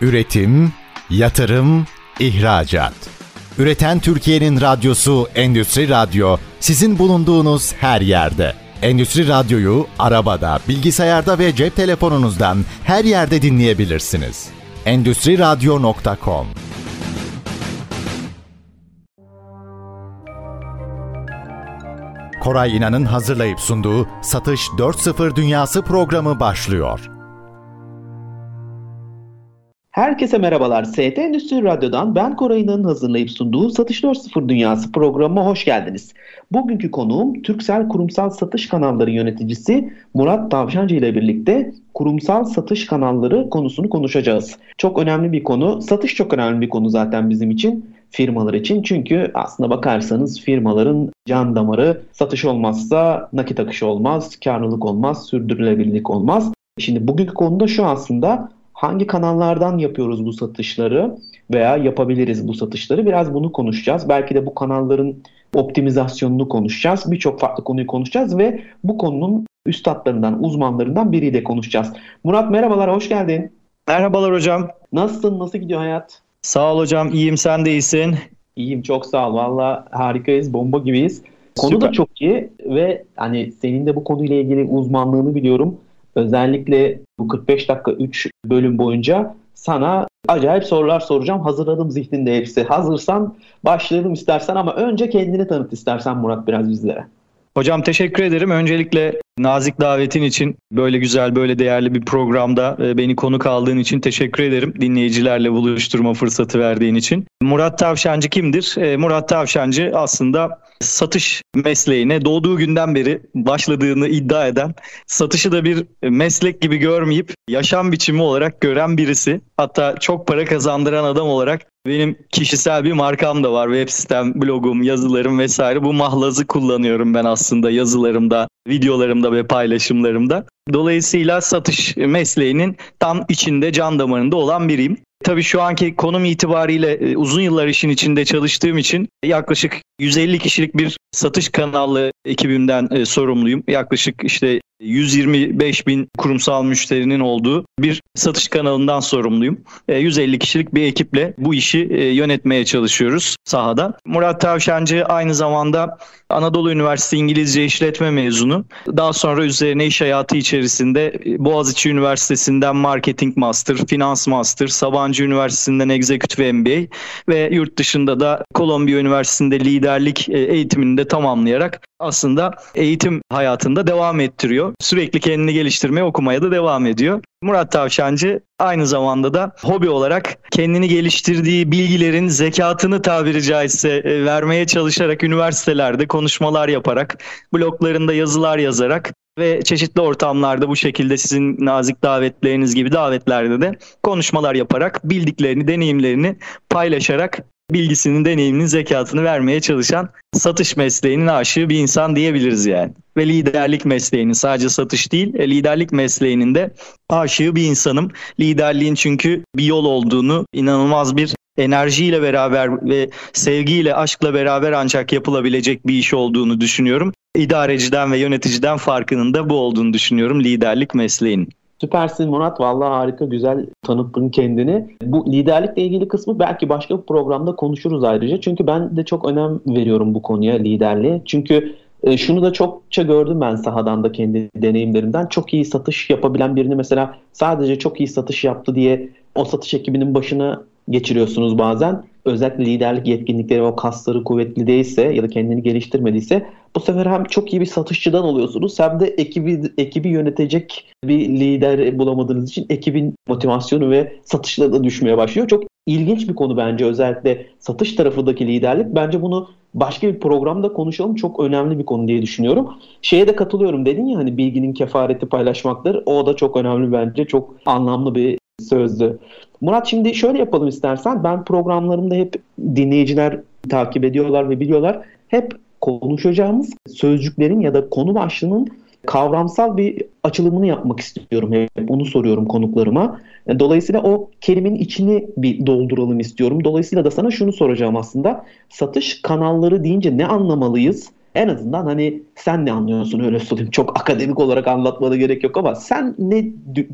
Üretim, yatırım, ihracat. Üreten Türkiye'nin radyosu Endüstri Radyo sizin bulunduğunuz her yerde. Endüstri Radyo'yu arabada, bilgisayarda ve cep telefonunuzdan her yerde dinleyebilirsiniz. Endüstri Radyo.com Koray İnan'ın hazırlayıp sunduğu Satış 4.0 Dünyası programı başlıyor. Herkese merhabalar. ST Endüstri Radyo'dan ben Koray'ın hazırlayıp sunduğu Satış 4.0 Dünyası programına hoş geldiniz. Bugünkü konuğum Türksel Kurumsal Satış Kanalları yöneticisi Murat Tavşancı ile birlikte kurumsal satış kanalları konusunu konuşacağız. Çok önemli bir konu. Satış çok önemli bir konu zaten bizim için firmalar için. Çünkü aslında bakarsanız firmaların can damarı satış olmazsa nakit akışı olmaz, karlılık olmaz, sürdürülebilirlik olmaz. Şimdi bugünkü konuda şu aslında hangi kanallardan yapıyoruz bu satışları veya yapabiliriz bu satışları biraz bunu konuşacağız. Belki de bu kanalların optimizasyonunu konuşacağız. Birçok farklı konuyu konuşacağız ve bu konunun üstadlarından, uzmanlarından biriyle konuşacağız. Murat merhabalar, hoş geldin. Merhabalar hocam. Nasılsın, nasıl gidiyor hayat? Sağ ol hocam, iyiyim sen de iyisin. İyiyim, çok sağ ol. Valla harikayız, bomba gibiyiz. Konu Süper. da çok iyi ve hani senin de bu konuyla ilgili uzmanlığını biliyorum. Özellikle bu 45 dakika 3 bölüm boyunca sana acayip sorular soracağım. Hazırladım zihninde hepsi. Hazırsan başlayalım istersen ama önce kendini tanıt istersen Murat biraz bizlere. Hocam teşekkür ederim. Öncelikle nazik davetin için böyle güzel, böyle değerli bir programda e, beni konuk aldığın için teşekkür ederim. Dinleyicilerle buluşturma fırsatı verdiğin için. Murat Tavşancı kimdir? E, Murat Tavşancı aslında satış mesleğine doğduğu günden beri başladığını iddia eden, satışı da bir meslek gibi görmeyip yaşam biçimi olarak gören birisi. Hatta çok para kazandıran adam olarak benim kişisel bir markam da var. Web sitem, blogum, yazılarım vesaire. Bu mahlazı kullanıyorum ben aslında yazılarımda, videolarımda ve paylaşımlarımda. Dolayısıyla satış mesleğinin tam içinde, can damarında olan biriyim. Tabii şu anki konum itibariyle e, uzun yıllar işin içinde çalıştığım için yaklaşık 150 kişilik bir satış kanalı ekibimden e, sorumluyum. Yaklaşık işte 125 bin kurumsal müşterinin olduğu bir satış kanalından sorumluyum. 150 e, kişilik bir ekiple bu işi e, yönetmeye çalışıyoruz sahada. Murat Tavşancı aynı zamanda Anadolu Üniversitesi İngilizce İşletme mezunu. Daha sonra üzerine iş hayatı içerisinde e, Boğaziçi Üniversitesi'nden Marketing Master, Finans Master, Sabancı Üniversitesi'nden Executive MBA ve yurt dışında da Kolombiya Üniversitesi'nde liderlik eğitimini de tamamlayarak aslında eğitim hayatında devam ettiriyor. Sürekli kendini geliştirmeye, okumaya da devam ediyor. Murat Tavşancı aynı zamanda da hobi olarak kendini geliştirdiği bilgilerin zekatını tabiri caizse e, vermeye çalışarak üniversitelerde konuşmalar yaparak, bloglarında yazılar yazarak ve çeşitli ortamlarda bu şekilde sizin nazik davetleriniz gibi davetlerde de konuşmalar yaparak bildiklerini, deneyimlerini paylaşarak bilgisinin, deneyiminin, zekatını vermeye çalışan satış mesleğinin aşığı bir insan diyebiliriz yani. Ve liderlik mesleğinin sadece satış değil, e, liderlik mesleğinin de aşığı bir insanım. Liderliğin çünkü bir yol olduğunu, inanılmaz bir enerjiyle beraber ve sevgiyle, aşkla beraber ancak yapılabilecek bir iş olduğunu düşünüyorum. İdareciden ve yöneticiden farkının da bu olduğunu düşünüyorum liderlik mesleğinin. Süpersin Murat. Vallahi harika güzel tanıttın kendini. Bu liderlikle ilgili kısmı belki başka bir programda konuşuruz ayrıca. Çünkü ben de çok önem veriyorum bu konuya liderliğe. Çünkü e, şunu da çokça gördüm ben sahadan da kendi deneyimlerimden. Çok iyi satış yapabilen birini mesela sadece çok iyi satış yaptı diye o satış ekibinin başına geçiriyorsunuz bazen. Özellikle liderlik yetkinlikleri o kasları kuvvetli değilse ya da kendini geliştirmediyse bu sefer hem çok iyi bir satışçıdan oluyorsunuz hem de ekibi, ekibi yönetecek bir lider bulamadığınız için ekibin motivasyonu ve satışları da düşmeye başlıyor. Çok ilginç bir konu bence özellikle satış tarafındaki liderlik. Bence bunu başka bir programda konuşalım. Çok önemli bir konu diye düşünüyorum. Şeye de katılıyorum dedin ya hani bilginin kefareti paylaşmaktır. O da çok önemli bence. Çok anlamlı bir sözdü. Murat şimdi şöyle yapalım istersen. Ben programlarımda hep dinleyiciler takip ediyorlar ve biliyorlar. Hep konuşacağımız sözcüklerin ya da konu başlığının kavramsal bir açılımını yapmak istiyorum. Hep bunu soruyorum konuklarıma. Dolayısıyla o kelimenin içini bir dolduralım istiyorum. Dolayısıyla da sana şunu soracağım aslında. Satış kanalları deyince ne anlamalıyız? En azından hani sen ne anlıyorsun öyle sorayım. Çok akademik olarak anlatmana gerek yok ama sen ne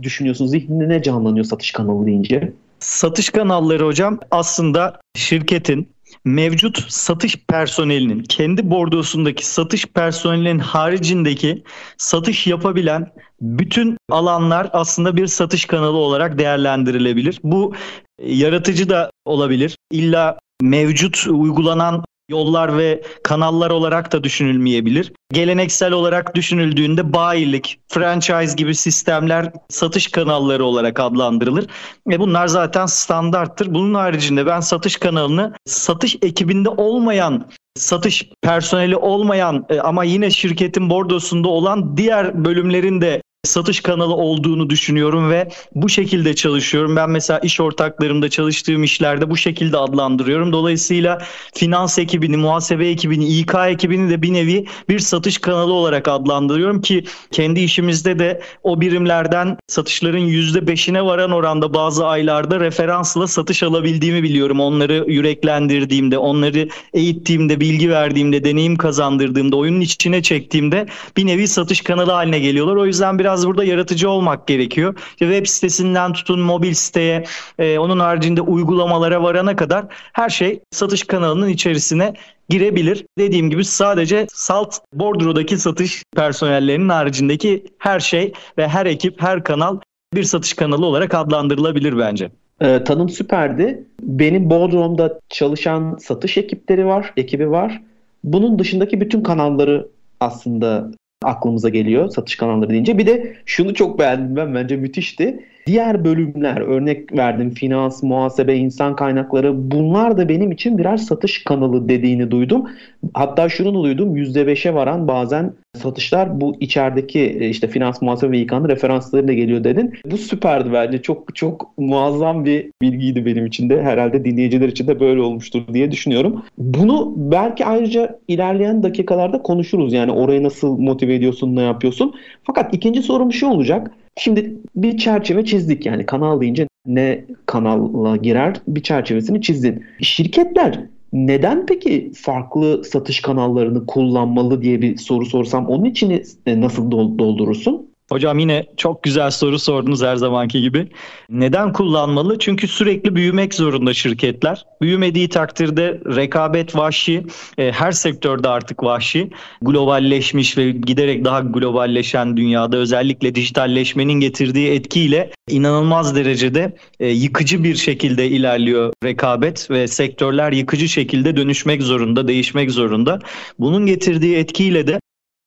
düşünüyorsun? Zihninde ne canlanıyor satış kanalı deyince? Satış kanalları hocam aslında şirketin mevcut satış personelinin kendi bordosundaki satış personelinin haricindeki satış yapabilen bütün alanlar aslında bir satış kanalı olarak değerlendirilebilir. Bu yaratıcı da olabilir. İlla mevcut uygulanan yollar ve kanallar olarak da düşünülmeyebilir. Geleneksel olarak düşünüldüğünde bayilik, franchise gibi sistemler satış kanalları olarak adlandırılır. Ve bunlar zaten standarttır. Bunun haricinde ben satış kanalını satış ekibinde olmayan satış personeli olmayan e, ama yine şirketin bordosunda olan diğer bölümlerin de satış kanalı olduğunu düşünüyorum ve bu şekilde çalışıyorum. Ben mesela iş ortaklarımda çalıştığım işlerde bu şekilde adlandırıyorum. Dolayısıyla finans ekibini, muhasebe ekibini, İK ekibini de bir nevi bir satış kanalı olarak adlandırıyorum ki kendi işimizde de o birimlerden satışların %5'ine varan oranda bazı aylarda referansla satış alabildiğimi biliyorum. Onları yüreklendirdiğimde, onları eğittiğimde, bilgi verdiğimde, deneyim kazandırdığımda, oyunun içine çektiğimde bir nevi satış kanalı haline geliyorlar. O yüzden biraz biraz burada yaratıcı olmak gerekiyor. İşte web sitesinden tutun mobil siteye, e, onun haricinde uygulamalara varana kadar her şey satış kanalının içerisine girebilir. Dediğim gibi sadece salt bordrodaki satış personellerinin haricindeki her şey ve her ekip, her kanal bir satış kanalı olarak adlandırılabilir bence. E, tanım süperdi. Benim Bodrum'da çalışan satış ekipleri var, ekibi var. Bunun dışındaki bütün kanalları aslında aklımıza geliyor satış kanalları deyince. Bir de şunu çok beğendim ben bence müthişti. Diğer bölümler örnek verdim finans, muhasebe, insan kaynakları bunlar da benim için birer satış kanalı dediğini duydum. Hatta şunu da duydum %5'e varan bazen satışlar bu içerideki e, işte finans, muhasebe ve İK'nın referanslarıyla geliyor dedin. Bu süperdi bence. Çok çok muazzam bir bilgiydi benim için de. Herhalde dinleyiciler için de böyle olmuştur diye düşünüyorum. Bunu belki ayrıca ilerleyen dakikalarda konuşuruz. Yani orayı nasıl motive ediyorsun, ne yapıyorsun. Fakat ikinci sorum şu olacak. Şimdi bir çerçeve çizdik yani kanal deyince ne kanala girer bir çerçevesini çizdin. Şirketler neden peki farklı satış kanallarını kullanmalı diye bir soru sorsam onun için nasıl doldurursun? Hocam yine çok güzel soru sordunuz her zamanki gibi. Neden kullanmalı? Çünkü sürekli büyümek zorunda şirketler. Büyümediği takdirde rekabet vahşi, e, her sektörde artık vahşi. Globalleşmiş ve giderek daha globalleşen dünyada özellikle dijitalleşmenin getirdiği etkiyle inanılmaz derecede e, yıkıcı bir şekilde ilerliyor rekabet ve sektörler yıkıcı şekilde dönüşmek zorunda, değişmek zorunda. Bunun getirdiği etkiyle de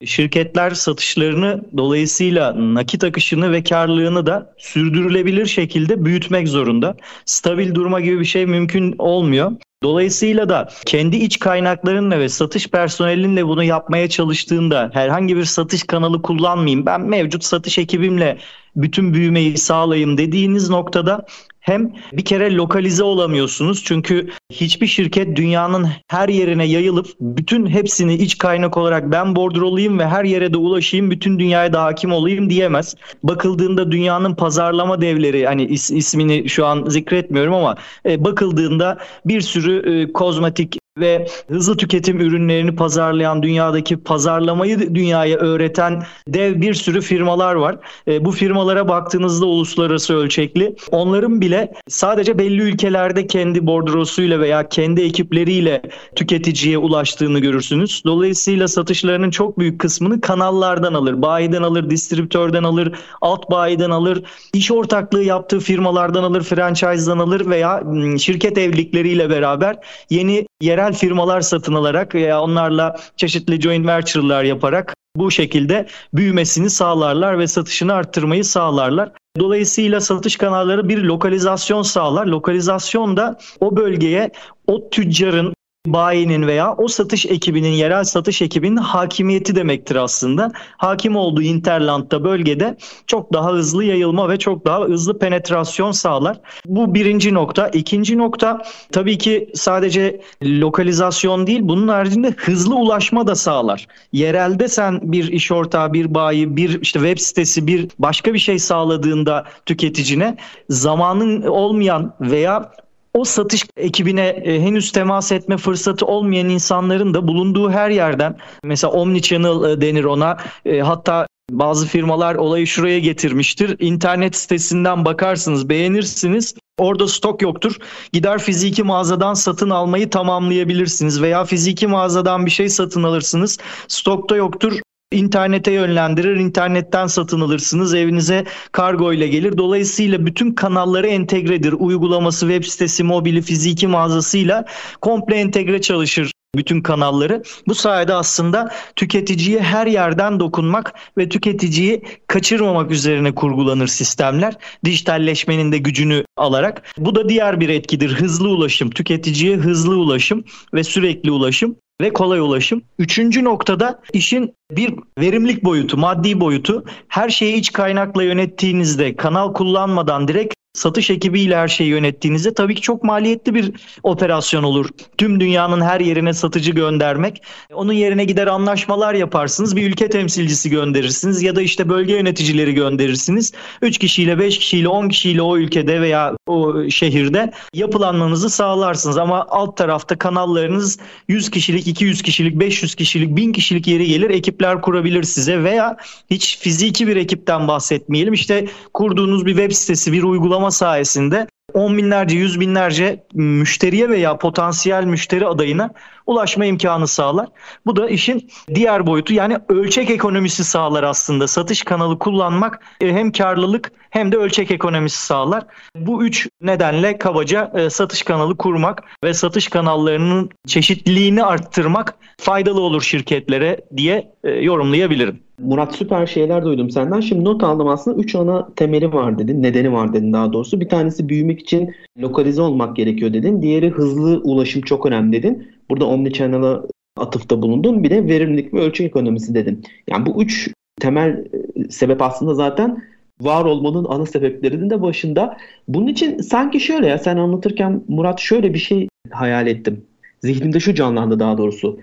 Şirketler satışlarını dolayısıyla nakit akışını ve karlılığını da sürdürülebilir şekilde büyütmek zorunda. Stabil durma gibi bir şey mümkün olmuyor. Dolayısıyla da kendi iç kaynaklarınla ve satış personelinle bunu yapmaya çalıştığında herhangi bir satış kanalı kullanmayayım. Ben mevcut satış ekibimle bütün büyümeyi sağlayayım dediğiniz noktada hem bir kere lokalize olamıyorsunuz çünkü hiçbir şirket dünyanın her yerine yayılıp bütün hepsini iç kaynak olarak ben bordroluyum ve her yere de ulaşayım bütün dünyaya da hakim olayım diyemez. Bakıldığında dünyanın pazarlama devleri hani is, ismini şu an zikretmiyorum ama e, bakıldığında bir sürü e, kozmetik ve hızlı tüketim ürünlerini pazarlayan dünyadaki pazarlamayı dünyaya öğreten dev bir sürü firmalar var. E, bu firmalara baktığınızda uluslararası ölçekli onların bile sadece belli ülkelerde kendi bordrosuyla veya kendi ekipleriyle tüketiciye ulaştığını görürsünüz. Dolayısıyla satışlarının çok büyük kısmını kanallardan alır. Bayiden alır, distribütörden alır, alt bayiden alır, iş ortaklığı yaptığı firmalardan alır, franchise'dan alır veya şirket evlilikleriyle beraber yeni yerel firmalar satın alarak veya onlarla çeşitli joint venture'lar yaparak bu şekilde büyümesini sağlarlar ve satışını arttırmayı sağlarlar. Dolayısıyla satış kanalları bir lokalizasyon sağlar. Lokalizasyon da o bölgeye o tüccarın bayinin veya o satış ekibinin, yerel satış ekibinin hakimiyeti demektir aslında. Hakim olduğu interlandda bölgede çok daha hızlı yayılma ve çok daha hızlı penetrasyon sağlar. Bu birinci nokta. İkinci nokta tabii ki sadece lokalizasyon değil bunun haricinde hızlı ulaşma da sağlar. Yerelde sen bir iş ortağı, bir bayi, bir işte web sitesi, bir başka bir şey sağladığında tüketicine zamanın olmayan veya o satış ekibine e, henüz temas etme fırsatı olmayan insanların da bulunduğu her yerden mesela omnichannel e, denir ona e, hatta bazı firmalar olayı şuraya getirmiştir. İnternet sitesinden bakarsınız, beğenirsiniz. Orada stok yoktur. Gider fiziki mağazadan satın almayı tamamlayabilirsiniz veya fiziki mağazadan bir şey satın alırsınız. Stokta yoktur. İnternete yönlendirir, internetten satın alırsınız, evinize kargo ile gelir. Dolayısıyla bütün kanalları entegredir. Uygulaması, web sitesi, mobili, fiziki mağazasıyla komple entegre çalışır bütün kanalları. Bu sayede aslında tüketiciye her yerden dokunmak ve tüketiciyi kaçırmamak üzerine kurgulanır sistemler. Dijitalleşmenin de gücünü alarak. Bu da diğer bir etkidir. Hızlı ulaşım, tüketiciye hızlı ulaşım ve sürekli ulaşım ve kolay ulaşım. Üçüncü noktada işin bir verimlilik boyutu, maddi boyutu. Her şeyi iç kaynakla yönettiğinizde kanal kullanmadan direkt satış ekibiyle her şeyi yönettiğinizde tabii ki çok maliyetli bir operasyon olur. Tüm dünyanın her yerine satıcı göndermek. Onun yerine gider anlaşmalar yaparsınız. Bir ülke temsilcisi gönderirsiniz ya da işte bölge yöneticileri gönderirsiniz. 3 kişiyle, 5 kişiyle, 10 kişiyle o ülkede veya o şehirde yapılanmanızı sağlarsınız. Ama alt tarafta kanallarınız 100 kişilik, 200 kişilik, 500 kişilik, 1000 kişilik yeri gelir. Ekipler kurabilir size veya hiç fiziki bir ekipten bahsetmeyelim. İşte kurduğunuz bir web sitesi, bir uygulama sayesinde on binlerce, yüz binlerce müşteriye veya potansiyel müşteri adayına ulaşma imkanı sağlar. Bu da işin diğer boyutu yani ölçek ekonomisi sağlar aslında. Satış kanalı kullanmak e, hem karlılık hem de ölçek ekonomisi sağlar. Bu üç nedenle kabaca e, satış kanalı kurmak ve satış kanallarının çeşitliliğini arttırmak faydalı olur şirketlere diye e, yorumlayabilirim. Murat süper şeyler duydum senden. Şimdi not aldım aslında 3 ana temeli var dedin. Nedeni var dedin daha doğrusu. Bir tanesi büyümek için lokalize olmak gerekiyor dedin. Diğeri hızlı ulaşım çok önemli dedin. Burada omnichannel'a atıfta bulundun. Bir de verimlilik ve ölçek ekonomisi dedin. Yani bu üç temel e, sebep aslında zaten var olmanın ana sebeplerinin de başında. Bunun için sanki şöyle ya sen anlatırken Murat şöyle bir şey hayal ettim. Zihnimde şu canlandı daha doğrusu.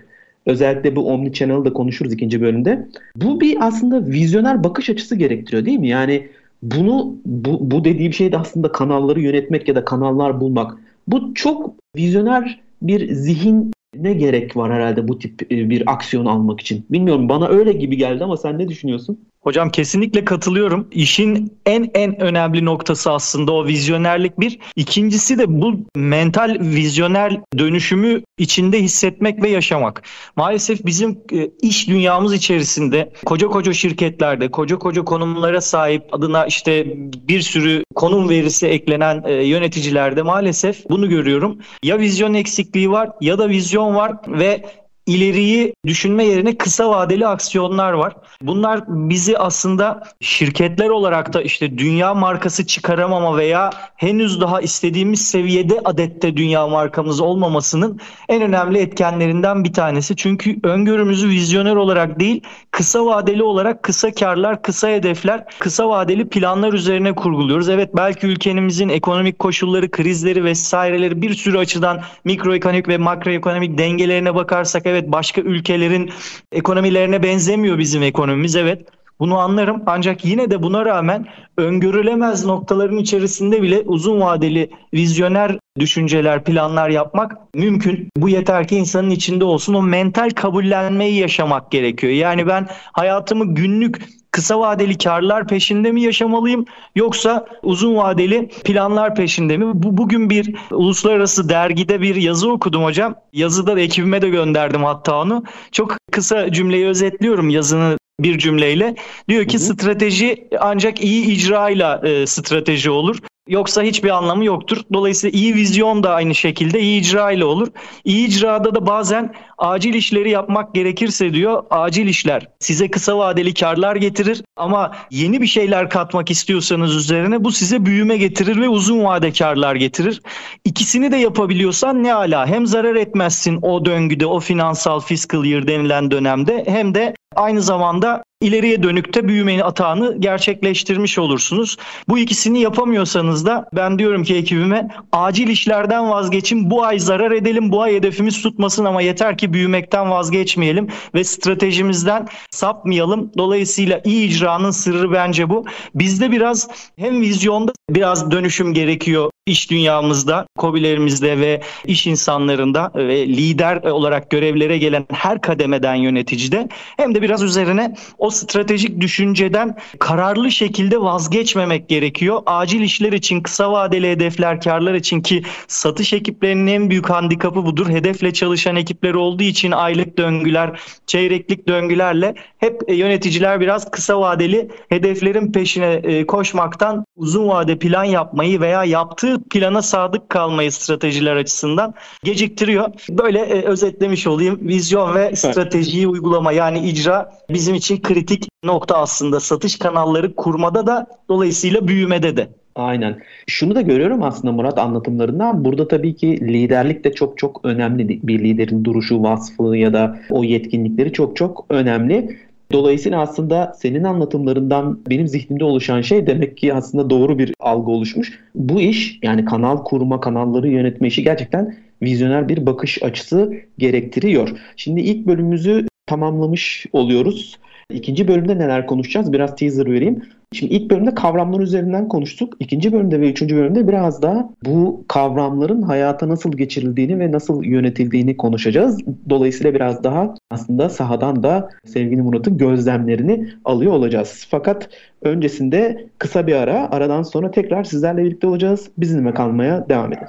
Özellikle bu Omni Channel'ı da konuşuruz ikinci bölümde. Bu bir aslında vizyoner bakış açısı gerektiriyor değil mi? Yani bunu bu, bu dediğim şey de aslında kanalları yönetmek ya da kanallar bulmak. Bu çok vizyoner bir zihin ne gerek var herhalde bu tip e, bir aksiyon almak için? Bilmiyorum bana öyle gibi geldi ama sen ne düşünüyorsun? Hocam kesinlikle katılıyorum. İşin en en önemli noktası aslında o vizyonerlik bir. İkincisi de bu mental vizyoner dönüşümü içinde hissetmek ve yaşamak. Maalesef bizim e, iş dünyamız içerisinde koca koca şirketlerde, koca koca konumlara sahip adına işte bir sürü konum verisi eklenen e, yöneticilerde maalesef bunu görüyorum. Ya vizyon eksikliği var ya da vizyon var ve ileriyi düşünme yerine kısa vadeli aksiyonlar var. Bunlar bizi aslında şirketler olarak da işte dünya markası çıkaramama veya henüz daha istediğimiz seviyede adette dünya markamız olmamasının en önemli etkenlerinden bir tanesi. Çünkü öngörümüzü vizyoner olarak değil, kısa vadeli olarak kısa karlar, kısa hedefler, kısa vadeli planlar üzerine kurguluyoruz. Evet belki ülkemizin ekonomik koşulları, krizleri vesaireleri bir sürü açıdan mikroekonomik ve makroekonomik dengelerine bakarsak evet Evet başka ülkelerin ekonomilerine benzemiyor bizim ekonomimiz evet. Bunu anlarım ancak yine de buna rağmen öngörülemez noktaların içerisinde bile uzun vadeli vizyoner düşünceler, planlar yapmak mümkün. Bu yeter ki insanın içinde olsun. O mental kabullenmeyi yaşamak gerekiyor. Yani ben hayatımı günlük kısa vadeli karlar peşinde mi yaşamalıyım yoksa uzun vadeli planlar peşinde mi? Bu bugün bir uluslararası dergide bir yazı okudum hocam. Yazıda da ekibime de gönderdim hatta onu. Çok kısa cümleyi özetliyorum yazını bir cümleyle. Diyor ki hı hı. strateji ancak iyi icrayla e, strateji olur. Yoksa hiçbir anlamı yoktur. Dolayısıyla iyi vizyon da aynı şekilde iyi icra ile olur. İyi icrada da bazen acil işleri yapmak gerekirse diyor acil işler size kısa vadeli karlar getirir ama yeni bir şeyler katmak istiyorsanız üzerine bu size büyüme getirir ve uzun vade karlar getirir. İkisini de yapabiliyorsan ne ala hem zarar etmezsin o döngüde o finansal fiscal year denilen dönemde hem de aynı zamanda ileriye dönükte büyümenin atağını gerçekleştirmiş olursunuz. Bu ikisini yapamıyorsanız da ben diyorum ki ekibime acil işlerden vazgeçin. Bu ay zarar edelim, bu ay hedefimiz tutmasın ama yeter ki büyümekten vazgeçmeyelim ve stratejimizden sapmayalım. Dolayısıyla iyi icranın sırrı bence bu. Bizde biraz hem vizyonda biraz dönüşüm gerekiyor iş dünyamızda, kobilerimizde ve iş insanlarında ve lider olarak görevlere gelen her kademeden yöneticide hem de biraz üzerine o o stratejik düşünceden kararlı şekilde vazgeçmemek gerekiyor. Acil işler için, kısa vadeli hedefler, karlar için ki satış ekiplerinin en büyük handikapı budur. Hedefle çalışan ekipler olduğu için aylık döngüler, çeyreklik döngülerle hep yöneticiler biraz kısa vadeli hedeflerin peşine e, koşmaktan uzun vade plan yapmayı veya yaptığı plana sadık kalmayı stratejiler açısından geciktiriyor. Böyle e, özetlemiş olayım. Vizyon ve stratejiyi uygulama yani icra bizim için kritik nokta aslında satış kanalları kurmada da dolayısıyla büyümede de. Aynen. Şunu da görüyorum aslında Murat anlatımlarından. Burada tabii ki liderlik de çok çok önemli. Bir liderin duruşu, vasfı ya da o yetkinlikleri çok çok önemli. Dolayısıyla aslında senin anlatımlarından benim zihnimde oluşan şey demek ki aslında doğru bir algı oluşmuş. Bu iş yani kanal kurma, kanalları yönetme işi gerçekten vizyoner bir bakış açısı gerektiriyor. Şimdi ilk bölümümüzü tamamlamış oluyoruz. İkinci bölümde neler konuşacağız? Biraz teaser vereyim. Şimdi ilk bölümde kavramlar üzerinden konuştuk. İkinci bölümde ve üçüncü bölümde biraz daha bu kavramların hayata nasıl geçirildiğini ve nasıl yönetildiğini konuşacağız. Dolayısıyla biraz daha aslında sahadan da sevgili Murat'ın gözlemlerini alıyor olacağız. Fakat öncesinde kısa bir ara, aradan sonra tekrar sizlerle birlikte olacağız. Bizimle kalmaya devam edin.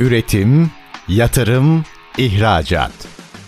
Üretim, yatırım, ihracat.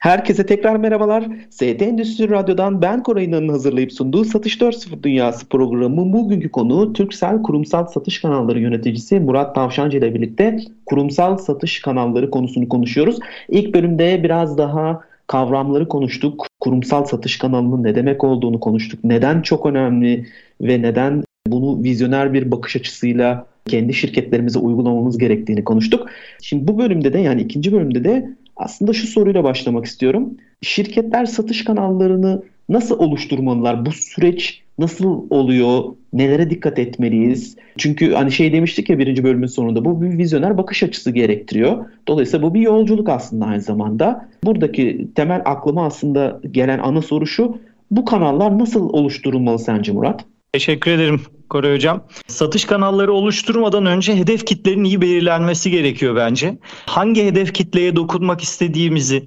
Herkese tekrar merhabalar. ST Endüstri Radyo'dan ben Koray İnan'ın hazırlayıp sunduğu Satış 4.0 Dünyası programı bugünkü konu Türksel Kurumsal Satış Kanalları yöneticisi Murat Tavşancı ile birlikte kurumsal satış kanalları konusunu konuşuyoruz. İlk bölümde biraz daha kavramları konuştuk. Kurumsal satış kanalının ne demek olduğunu konuştuk. Neden çok önemli ve neden bunu vizyoner bir bakış açısıyla kendi şirketlerimize uygulamamız gerektiğini konuştuk. Şimdi bu bölümde de yani ikinci bölümde de aslında şu soruyla başlamak istiyorum. Şirketler satış kanallarını nasıl oluşturmalılar? Bu süreç nasıl oluyor? Nelere dikkat etmeliyiz? Çünkü hani şey demiştik ya birinci bölümün sonunda bu bir vizyoner bakış açısı gerektiriyor. Dolayısıyla bu bir yolculuk aslında aynı zamanda. Buradaki temel aklıma aslında gelen ana soru şu. Bu kanallar nasıl oluşturulmalı sence Murat? Teşekkür ederim Koray Hocam. Satış kanalları oluşturmadan önce hedef kitlerin iyi belirlenmesi gerekiyor bence. Hangi hedef kitleye dokunmak istediğimizi,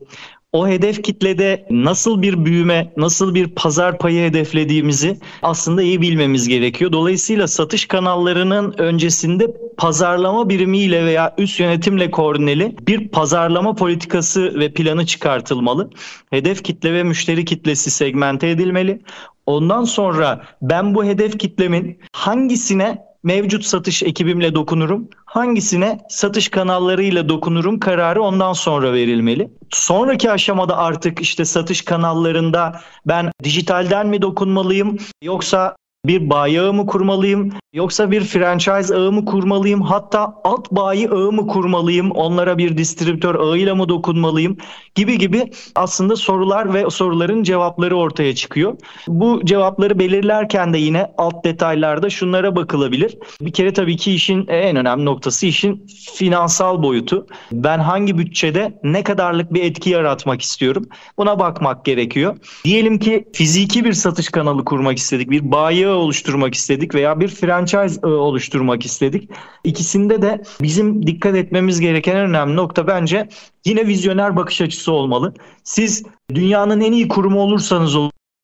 o hedef kitlede nasıl bir büyüme, nasıl bir pazar payı hedeflediğimizi aslında iyi bilmemiz gerekiyor. Dolayısıyla satış kanallarının öncesinde pazarlama birimiyle veya üst yönetimle koordineli bir pazarlama politikası ve planı çıkartılmalı. Hedef kitle ve müşteri kitlesi segmente edilmeli. Ondan sonra ben bu hedef kitlemin hangisine mevcut satış ekibimle dokunurum, hangisine satış kanallarıyla dokunurum kararı ondan sonra verilmeli. Sonraki aşamada artık işte satış kanallarında ben dijitalden mi dokunmalıyım yoksa bir bayi mı kurmalıyım yoksa bir franchise ağı mı kurmalıyım hatta alt bayi ağı mı kurmalıyım onlara bir distribütör ağıyla mı dokunmalıyım gibi gibi aslında sorular ve soruların cevapları ortaya çıkıyor. Bu cevapları belirlerken de yine alt detaylarda şunlara bakılabilir. Bir kere tabii ki işin en önemli noktası işin finansal boyutu. Ben hangi bütçede ne kadarlık bir etki yaratmak istiyorum buna bakmak gerekiyor. Diyelim ki fiziki bir satış kanalı kurmak istedik bir bayi oluşturmak istedik veya bir franchise e, oluşturmak istedik. İkisinde de bizim dikkat etmemiz gereken en önemli nokta bence yine vizyoner bakış açısı olmalı. Siz dünyanın en iyi kurumu olursanız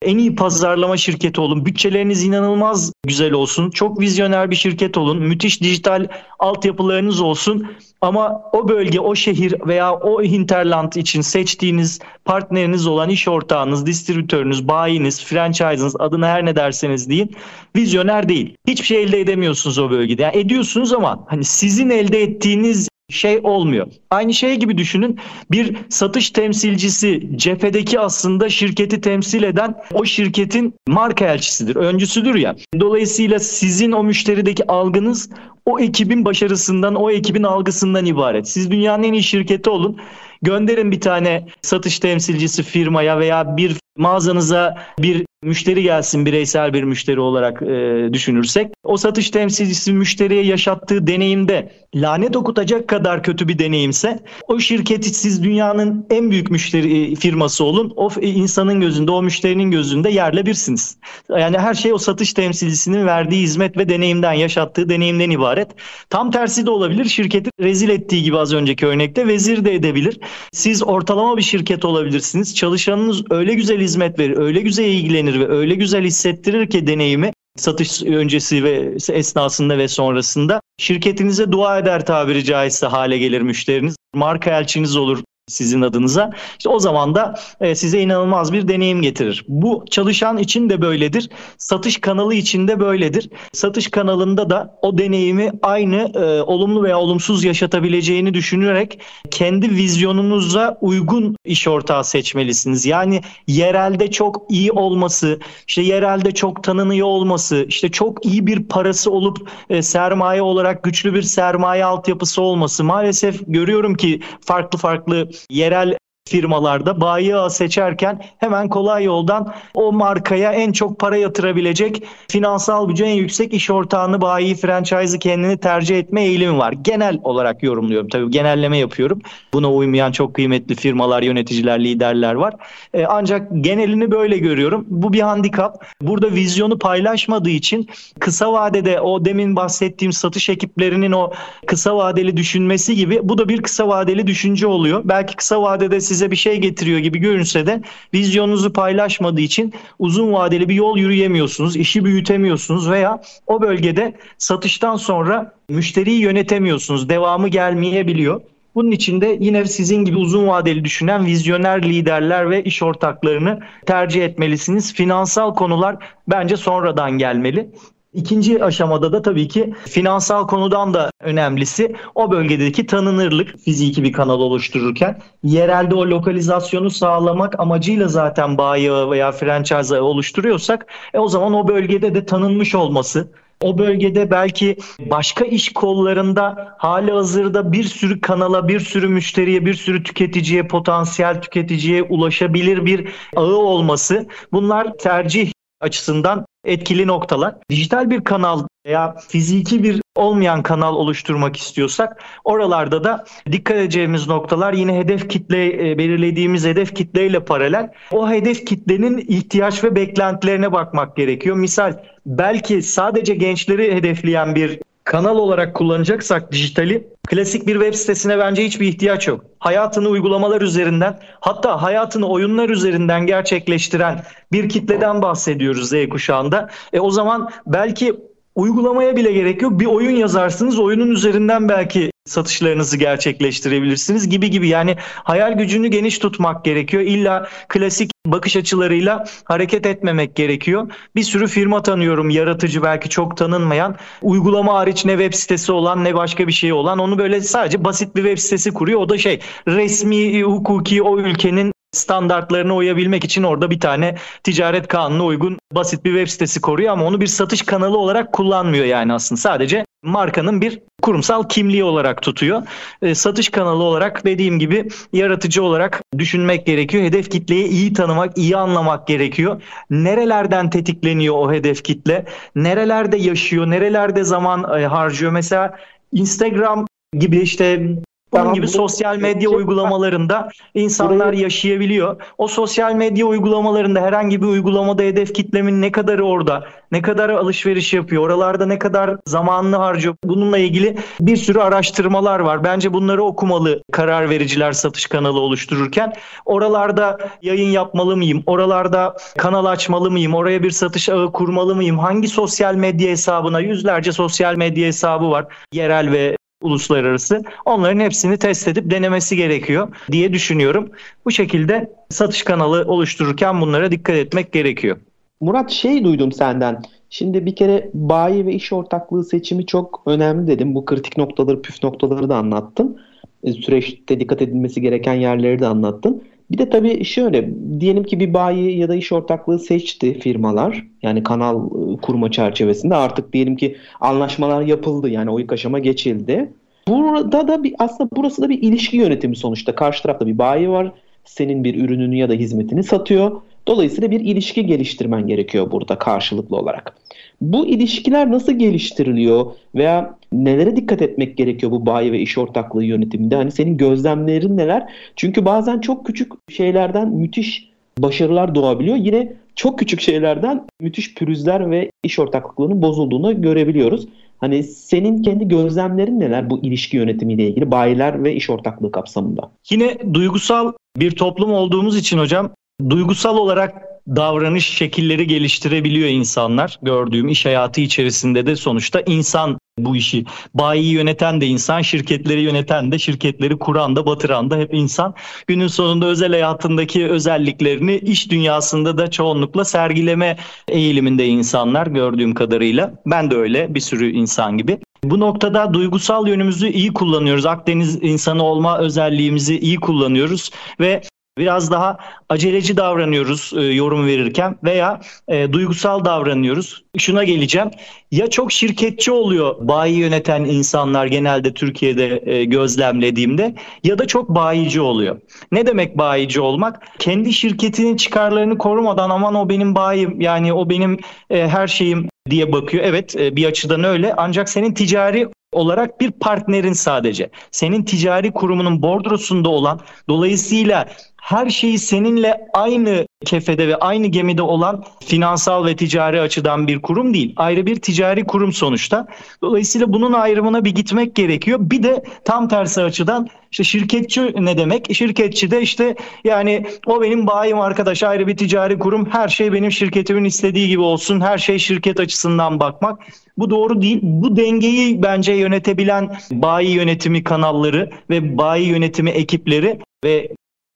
en iyi pazarlama şirketi olun. Bütçeleriniz inanılmaz güzel olsun. Çok vizyoner bir şirket olun. Müthiş dijital altyapılarınız olsun. Ama o bölge, o şehir veya o hinterland için seçtiğiniz partneriniz olan iş ortağınız, distribütörünüz, bayiniz, franchise'ınız adına her ne derseniz deyin vizyoner değil. Hiçbir şey elde edemiyorsunuz o bölgede. Yani ediyorsunuz ama hani sizin elde ettiğiniz şey olmuyor. Aynı şey gibi düşünün. Bir satış temsilcisi cephedeki aslında şirketi temsil eden o şirketin marka elçisidir, öncüsüdür ya. Dolayısıyla sizin o müşterideki algınız o ekibin başarısından, o ekibin algısından ibaret. Siz dünyanın en iyi şirketi olun. Gönderin bir tane satış temsilcisi firmaya veya bir mağazanıza bir müşteri gelsin bireysel bir müşteri olarak e, düşünürsek. O satış temsilcisi müşteriye yaşattığı deneyimde lanet okutacak kadar kötü bir deneyimse o şirketi siz dünyanın en büyük müşteri e, firması olun. O insanın gözünde, o müşterinin gözünde yerle birsiniz. Yani her şey o satış temsilcisinin verdiği hizmet ve deneyimden, yaşattığı deneyimden ibaret. Tam tersi de olabilir. Şirketi rezil ettiği gibi az önceki örnekte vezir de edebilir. Siz ortalama bir şirket olabilirsiniz. Çalışanınız öyle güzel hizmet verir, öyle güzel ilgilenir ve öyle güzel hissettirir ki deneyimi satış öncesi ve esnasında ve sonrasında şirketinize dua eder tabiri caizse hale gelir müşteriniz. Marka elçiniz olur sizin adınıza. İşte o zaman da e, size inanılmaz bir deneyim getirir. Bu çalışan için de böyledir. Satış kanalı için de böyledir. Satış kanalında da o deneyimi aynı e, olumlu veya olumsuz yaşatabileceğini düşünerek kendi vizyonunuza uygun iş ortağı seçmelisiniz. Yani yerelde çok iyi olması, işte yerelde çok tanınıyor olması, işte çok iyi bir parası olup e, sermaye olarak güçlü bir sermaye altyapısı olması. Maalesef görüyorum ki farklı farklı yerel firmalarda bayi seçerken hemen kolay yoldan o markaya en çok para yatırabilecek finansal gücü en yüksek iş ortağını bayi franchise'ı kendini tercih etme eğilimi var. Genel olarak yorumluyorum tabii genelleme yapıyorum. Buna uymayan çok kıymetli firmalar, yöneticiler, liderler var. Ee, ancak genelini böyle görüyorum. Bu bir handikap. Burada vizyonu paylaşmadığı için kısa vadede o demin bahsettiğim satış ekiplerinin o kısa vadeli düşünmesi gibi bu da bir kısa vadeli düşünce oluyor. Belki kısa vadede siz size bir şey getiriyor gibi görünse de vizyonunuzu paylaşmadığı için uzun vadeli bir yol yürüyemiyorsunuz, işi büyütemiyorsunuz veya o bölgede satıştan sonra müşteriyi yönetemiyorsunuz. Devamı gelmeyebiliyor. Bunun için de yine sizin gibi uzun vadeli düşünen vizyoner liderler ve iş ortaklarını tercih etmelisiniz. Finansal konular bence sonradan gelmeli. İkinci aşamada da tabii ki finansal konudan da önemlisi o bölgedeki tanınırlık fiziki bir kanal oluştururken yerelde o lokalizasyonu sağlamak amacıyla zaten bayi veya franchise oluşturuyorsak e o zaman o bölgede de tanınmış olması o bölgede belki başka iş kollarında hali hazırda bir sürü kanala, bir sürü müşteriye, bir sürü tüketiciye, potansiyel tüketiciye ulaşabilir bir ağı olması bunlar tercih açısından etkili noktalar. Dijital bir kanal veya fiziki bir olmayan kanal oluşturmak istiyorsak oralarda da dikkat edeceğimiz noktalar yine hedef kitle e, belirlediğimiz hedef kitleyle paralel o hedef kitlenin ihtiyaç ve beklentilerine bakmak gerekiyor. Misal belki sadece gençleri hedefleyen bir kanal olarak kullanacaksak dijitali klasik bir web sitesine bence hiçbir ihtiyaç yok. Hayatını uygulamalar üzerinden hatta hayatını oyunlar üzerinden gerçekleştiren bir kitleden bahsediyoruz Z kuşağında. E o zaman belki uygulamaya bile gerek yok. Bir oyun yazarsınız oyunun üzerinden belki satışlarınızı gerçekleştirebilirsiniz gibi gibi. Yani hayal gücünü geniş tutmak gerekiyor. İlla klasik bakış açılarıyla hareket etmemek gerekiyor. Bir sürü firma tanıyorum yaratıcı belki çok tanınmayan. Uygulama hariç ne web sitesi olan ne başka bir şey olan onu böyle sadece basit bir web sitesi kuruyor. O da şey resmi hukuki o ülkenin standartlarına uyabilmek için orada bir tane ticaret kanunu uygun basit bir web sitesi koruyor ama onu bir satış kanalı olarak kullanmıyor yani aslında. Sadece markanın bir kurumsal kimliği olarak tutuyor. E, satış kanalı olarak dediğim gibi yaratıcı olarak düşünmek gerekiyor. Hedef kitleyi iyi tanımak, iyi anlamak gerekiyor. Nerelerden tetikleniyor o hedef kitle? Nerelerde yaşıyor? Nerelerde zaman e, harcıyor? Mesela Instagram gibi işte bunun tamam, gibi bu, sosyal medya uygulamalarında insanlar burayı, yaşayabiliyor. O sosyal medya uygulamalarında herhangi bir uygulamada hedef kitlemin ne kadarı orada, ne kadar alışveriş yapıyor, oralarda ne kadar zamanını harcıyor. Bununla ilgili bir sürü araştırmalar var. Bence bunları okumalı karar vericiler satış kanalı oluştururken. Oralarda yayın yapmalı mıyım? Oralarda kanal açmalı mıyım? Oraya bir satış ağı kurmalı mıyım? Hangi sosyal medya hesabına yüzlerce sosyal medya hesabı var. Yerel ve uluslararası. Onların hepsini test edip denemesi gerekiyor diye düşünüyorum. Bu şekilde satış kanalı oluştururken bunlara dikkat etmek gerekiyor. Murat şey duydum senden. Şimdi bir kere bayi ve iş ortaklığı seçimi çok önemli dedim. Bu kritik noktaları, püf noktaları da anlattın. E, süreçte dikkat edilmesi gereken yerleri de anlattın. Bir de tabii şöyle diyelim ki bir bayi ya da iş ortaklığı seçti firmalar. Yani kanal e, kurma çerçevesinde artık diyelim ki anlaşmalar yapıldı. Yani o ilk aşama geçildi. Burada da bir aslında burası da bir ilişki yönetimi sonuçta. Karşı tarafta bir bayi var. Senin bir ürününü ya da hizmetini satıyor. Dolayısıyla bir ilişki geliştirmen gerekiyor burada karşılıklı olarak. Bu ilişkiler nasıl geliştiriliyor veya nelere dikkat etmek gerekiyor bu bayi ve iş ortaklığı yönetiminde? Hani senin gözlemlerin neler? Çünkü bazen çok küçük şeylerden müthiş başarılar doğabiliyor. Yine çok küçük şeylerden müthiş pürüzler ve iş ortaklıklarının bozulduğunu görebiliyoruz. Hani senin kendi gözlemlerin neler bu ilişki yönetimiyle ilgili bayiler ve iş ortaklığı kapsamında? Yine duygusal bir toplum olduğumuz için hocam duygusal olarak davranış şekilleri geliştirebiliyor insanlar. Gördüğüm iş hayatı içerisinde de sonuçta insan bu işi. Bayi yöneten de insan, şirketleri yöneten de, şirketleri kuran da, batıran da hep insan. Günün sonunda özel hayatındaki özelliklerini iş dünyasında da çoğunlukla sergileme eğiliminde insanlar gördüğüm kadarıyla. Ben de öyle bir sürü insan gibi. Bu noktada duygusal yönümüzü iyi kullanıyoruz. Akdeniz insanı olma özelliğimizi iyi kullanıyoruz ve biraz daha aceleci davranıyoruz e, yorum verirken veya e, duygusal davranıyoruz. Şuna geleceğim. Ya çok şirketçi oluyor bayi yöneten insanlar genelde Türkiye'de e, gözlemlediğimde ya da çok bayici oluyor. Ne demek bayici olmak? Kendi şirketinin çıkarlarını korumadan aman o benim bayim yani o benim e, her şeyim diye bakıyor. Evet e, bir açıdan öyle ancak senin ticari olarak bir partnerin sadece. Senin ticari kurumunun bordrosunda olan dolayısıyla her şeyi seninle aynı kefede ve aynı gemide olan finansal ve ticari açıdan bir kurum değil. Ayrı bir ticari kurum sonuçta. Dolayısıyla bunun ayrımına bir gitmek gerekiyor. Bir de tam tersi açıdan işte şirketçi ne demek? Şirketçi de işte yani o benim bayim arkadaş ayrı bir ticari kurum. Her şey benim şirketimin istediği gibi olsun. Her şey şirket açısından bakmak. Bu doğru değil. Bu dengeyi bence yönetebilen bayi yönetimi kanalları ve bayi yönetimi ekipleri ve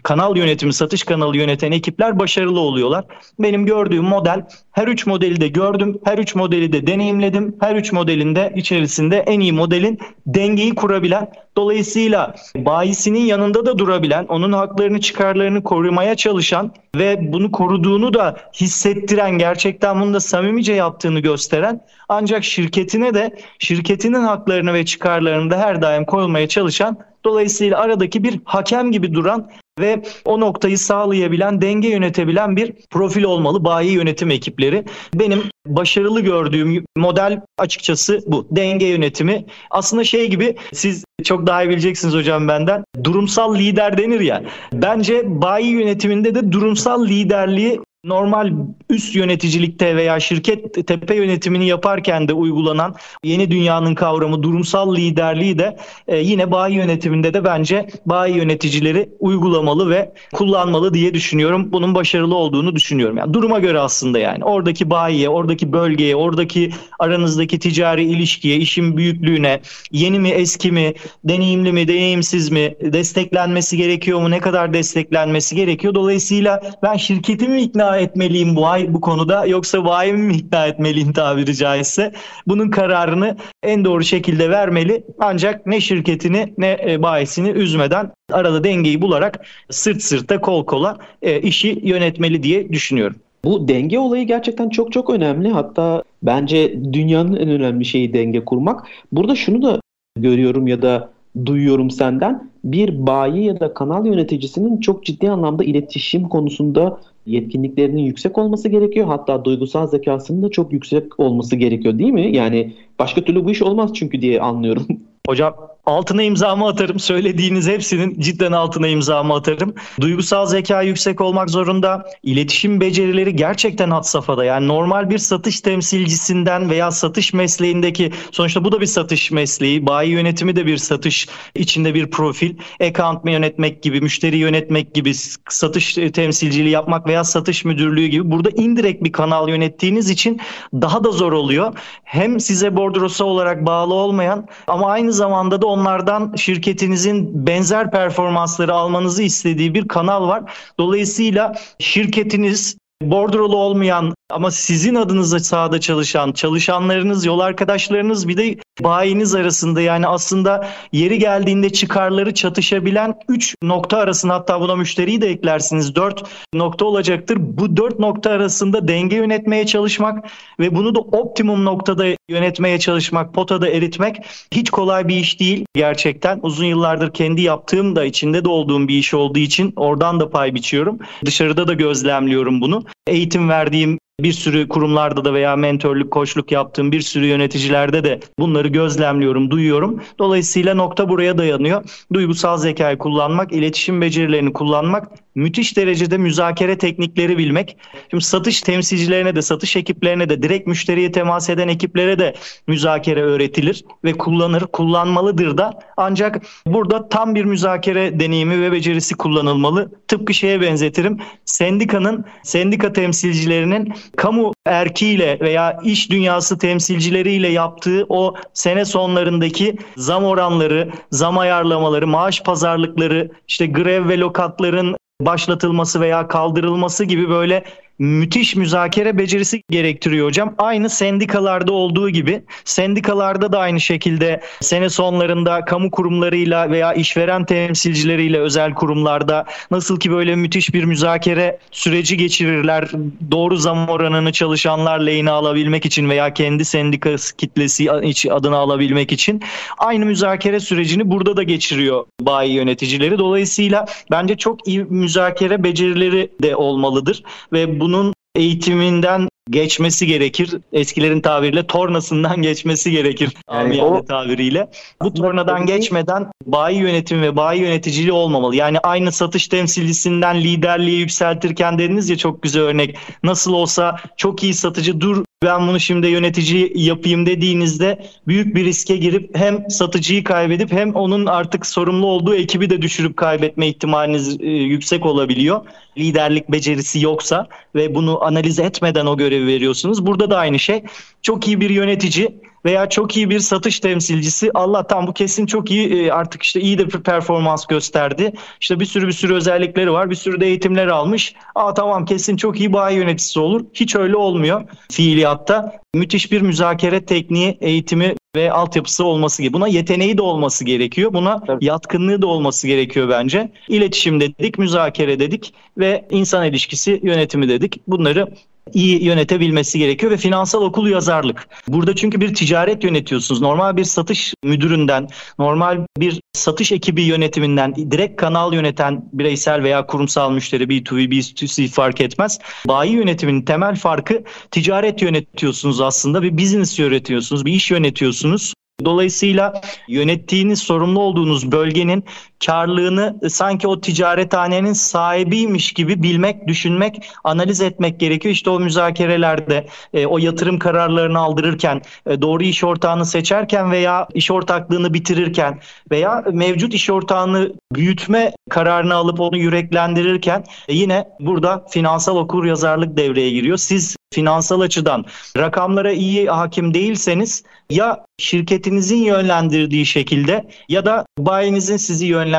kanal yönetimi, satış kanalı yöneten ekipler başarılı oluyorlar. Benim gördüğüm model her üç modeli de gördüm, her üç modeli de deneyimledim. Her üç modelin de içerisinde en iyi modelin dengeyi kurabilen, dolayısıyla bayisinin yanında da durabilen, onun haklarını, çıkarlarını korumaya çalışan ve bunu koruduğunu da hissettiren, gerçekten bunu da samimice yaptığını gösteren ancak şirketine de şirketinin haklarını ve çıkarlarını da her daim korumaya çalışan Dolayısıyla aradaki bir hakem gibi duran ve o noktayı sağlayabilen, denge yönetebilen bir profil olmalı bayi yönetim ekipleri. Benim başarılı gördüğüm model açıkçası bu. Denge yönetimi. Aslında şey gibi siz çok daha iyi bileceksiniz hocam benden. Durumsal lider denir ya. Bence bayi yönetiminde de durumsal liderliği normal üst yöneticilikte veya şirket tepe yönetimini yaparken de uygulanan yeni dünyanın kavramı durumsal liderliği de e, yine bayi yönetiminde de bence bayi yöneticileri uygulamalı ve kullanmalı diye düşünüyorum. Bunun başarılı olduğunu düşünüyorum. Yani duruma göre aslında yani oradaki bayiye, oradaki bölgeye, oradaki aranızdaki ticari ilişkiye, işin büyüklüğüne, yeni mi, eski mi, deneyimli mi, deneyimsiz mi, desteklenmesi gerekiyor mu, ne kadar desteklenmesi gerekiyor. Dolayısıyla ben şirketimi ikna etmeliyim bu ay bu konuda yoksa vahimi mi ikna etmeliyim tabiri caizse? Bunun kararını en doğru şekilde vermeli. Ancak ne şirketini ne e, bayisini üzmeden arada dengeyi bularak sırt sırta kol kola e, işi yönetmeli diye düşünüyorum. Bu denge olayı gerçekten çok çok önemli. Hatta bence dünyanın en önemli şeyi denge kurmak. Burada şunu da görüyorum ya da duyuyorum senden. Bir bayi ya da kanal yöneticisinin çok ciddi anlamda iletişim konusunda yetkinliklerinin yüksek olması gerekiyor. Hatta duygusal zekasının da çok yüksek olması gerekiyor değil mi? Yani başka türlü bu iş olmaz çünkü diye anlıyorum. Hocam altına imzamı atarım. Söylediğiniz hepsinin cidden altına imzamı atarım. Duygusal zeka yüksek olmak zorunda. İletişim becerileri gerçekten had safhada. Yani normal bir satış temsilcisinden veya satış mesleğindeki sonuçta bu da bir satış mesleği. Bayi yönetimi de bir satış içinde bir profil. Account yönetmek gibi, müşteri yönetmek gibi, satış temsilciliği yapmak veya satış müdürlüğü gibi. Burada indirekt bir kanal yönettiğiniz için daha da zor oluyor. Hem size bordrosa olarak bağlı olmayan ama aynı zamanda da onlardan şirketinizin benzer performansları almanızı istediği bir kanal var. Dolayısıyla şirketiniz bordrolu olmayan ama sizin adınıza sahada çalışan çalışanlarınız, yol arkadaşlarınız bir de bayiniz arasında yani aslında yeri geldiğinde çıkarları çatışabilen 3 nokta arasında hatta buna müşteriyi de eklersiniz 4 nokta olacaktır. Bu 4 nokta arasında denge yönetmeye çalışmak ve bunu da optimum noktada yönetmeye çalışmak, potada eritmek hiç kolay bir iş değil gerçekten. Uzun yıllardır kendi yaptığım da içinde de olduğum bir iş olduğu için oradan da pay biçiyorum. Dışarıda da gözlemliyorum bunu. Eğitim verdiğim bir sürü kurumlarda da veya mentörlük, koçluk yaptığım bir sürü yöneticilerde de bunları gözlemliyorum, duyuyorum. Dolayısıyla nokta buraya dayanıyor. Duygusal zekayı kullanmak, iletişim becerilerini kullanmak, müthiş derecede müzakere teknikleri bilmek. Şimdi satış temsilcilerine de, satış ekiplerine de, direkt müşteriye temas eden ekiplere de müzakere öğretilir ve kullanır, kullanmalıdır da. Ancak burada tam bir müzakere deneyimi ve becerisi kullanılmalı. Tıpkı şeye benzetirim. Sendikanın, sendika temsilcilerinin kamu erkiyle veya iş dünyası temsilcileriyle yaptığı o sene sonlarındaki zam oranları, zam ayarlamaları, maaş pazarlıkları, işte grev ve lokatların başlatılması veya kaldırılması gibi böyle müthiş müzakere becerisi gerektiriyor hocam. Aynı sendikalarda olduğu gibi sendikalarda da aynı şekilde sene sonlarında kamu kurumlarıyla veya işveren temsilcileriyle özel kurumlarda nasıl ki böyle müthiş bir müzakere süreci geçirirler. Doğru zam oranını çalışanlar lehine alabilmek için veya kendi sendikası kitlesi adına alabilmek için aynı müzakere sürecini burada da geçiriyor bayi yöneticileri. Dolayısıyla bence çok iyi müzakere becerileri de olmalıdır ve bunun eğitiminden geçmesi gerekir. Eskilerin tabiriyle tornasından geçmesi gerekir. Yani o, tabiriyle. Bu tornadan geçmeden bayi yönetimi ve bayi yöneticiliği olmamalı. Yani aynı satış temsilcisinden liderliğe yükseltirken dediniz ya çok güzel örnek. Nasıl olsa çok iyi satıcı dur ben bunu şimdi yönetici yapayım dediğinizde büyük bir riske girip hem satıcıyı kaybedip hem onun artık sorumlu olduğu ekibi de düşürüp kaybetme ihtimaliniz e, yüksek olabiliyor. Liderlik becerisi yoksa ve bunu analiz etmeden o görevi veriyorsunuz. Burada da aynı şey. Çok iyi bir yönetici veya çok iyi bir satış temsilcisi Allah'tan bu kesin çok iyi e, artık işte iyi de bir performans gösterdi. İşte bir sürü bir sürü özellikleri var. Bir sürü de eğitimler almış. Aa tamam kesin çok iyi bayi yöneticisi olur. Hiç öyle olmuyor fiiliyatta. Müthiş bir müzakere tekniği, eğitimi ve altyapısı olması gibi. Buna yeteneği de olması gerekiyor. Buna Tabii. yatkınlığı da olması gerekiyor bence. İletişim dedik, müzakere dedik ve insan ilişkisi yönetimi dedik. Bunları iyi yönetebilmesi gerekiyor ve finansal okul yazarlık. Burada çünkü bir ticaret yönetiyorsunuz. Normal bir satış müdüründen, normal bir satış ekibi yönetiminden, direkt kanal yöneten bireysel veya kurumsal müşteri B2B, B2C fark etmez. Bayi yönetiminin temel farkı ticaret yönetiyorsunuz aslında. Bir business yönetiyorsunuz, bir iş yönetiyorsunuz. Dolayısıyla yönettiğiniz, sorumlu olduğunuz bölgenin karlığını sanki o ticarethanenin sahibiymiş gibi bilmek, düşünmek, analiz etmek gerekiyor. İşte o müzakerelerde, e, o yatırım kararlarını aldırırken, e, doğru iş ortağını seçerken veya iş ortaklığını bitirirken veya mevcut iş ortağını büyütme kararını alıp onu yüreklendirirken e, yine burada finansal okur yazarlık devreye giriyor. Siz finansal açıdan rakamlara iyi hakim değilseniz ya şirketinizin yönlendirdiği şekilde ya da bayinizin sizi yönlendirdiği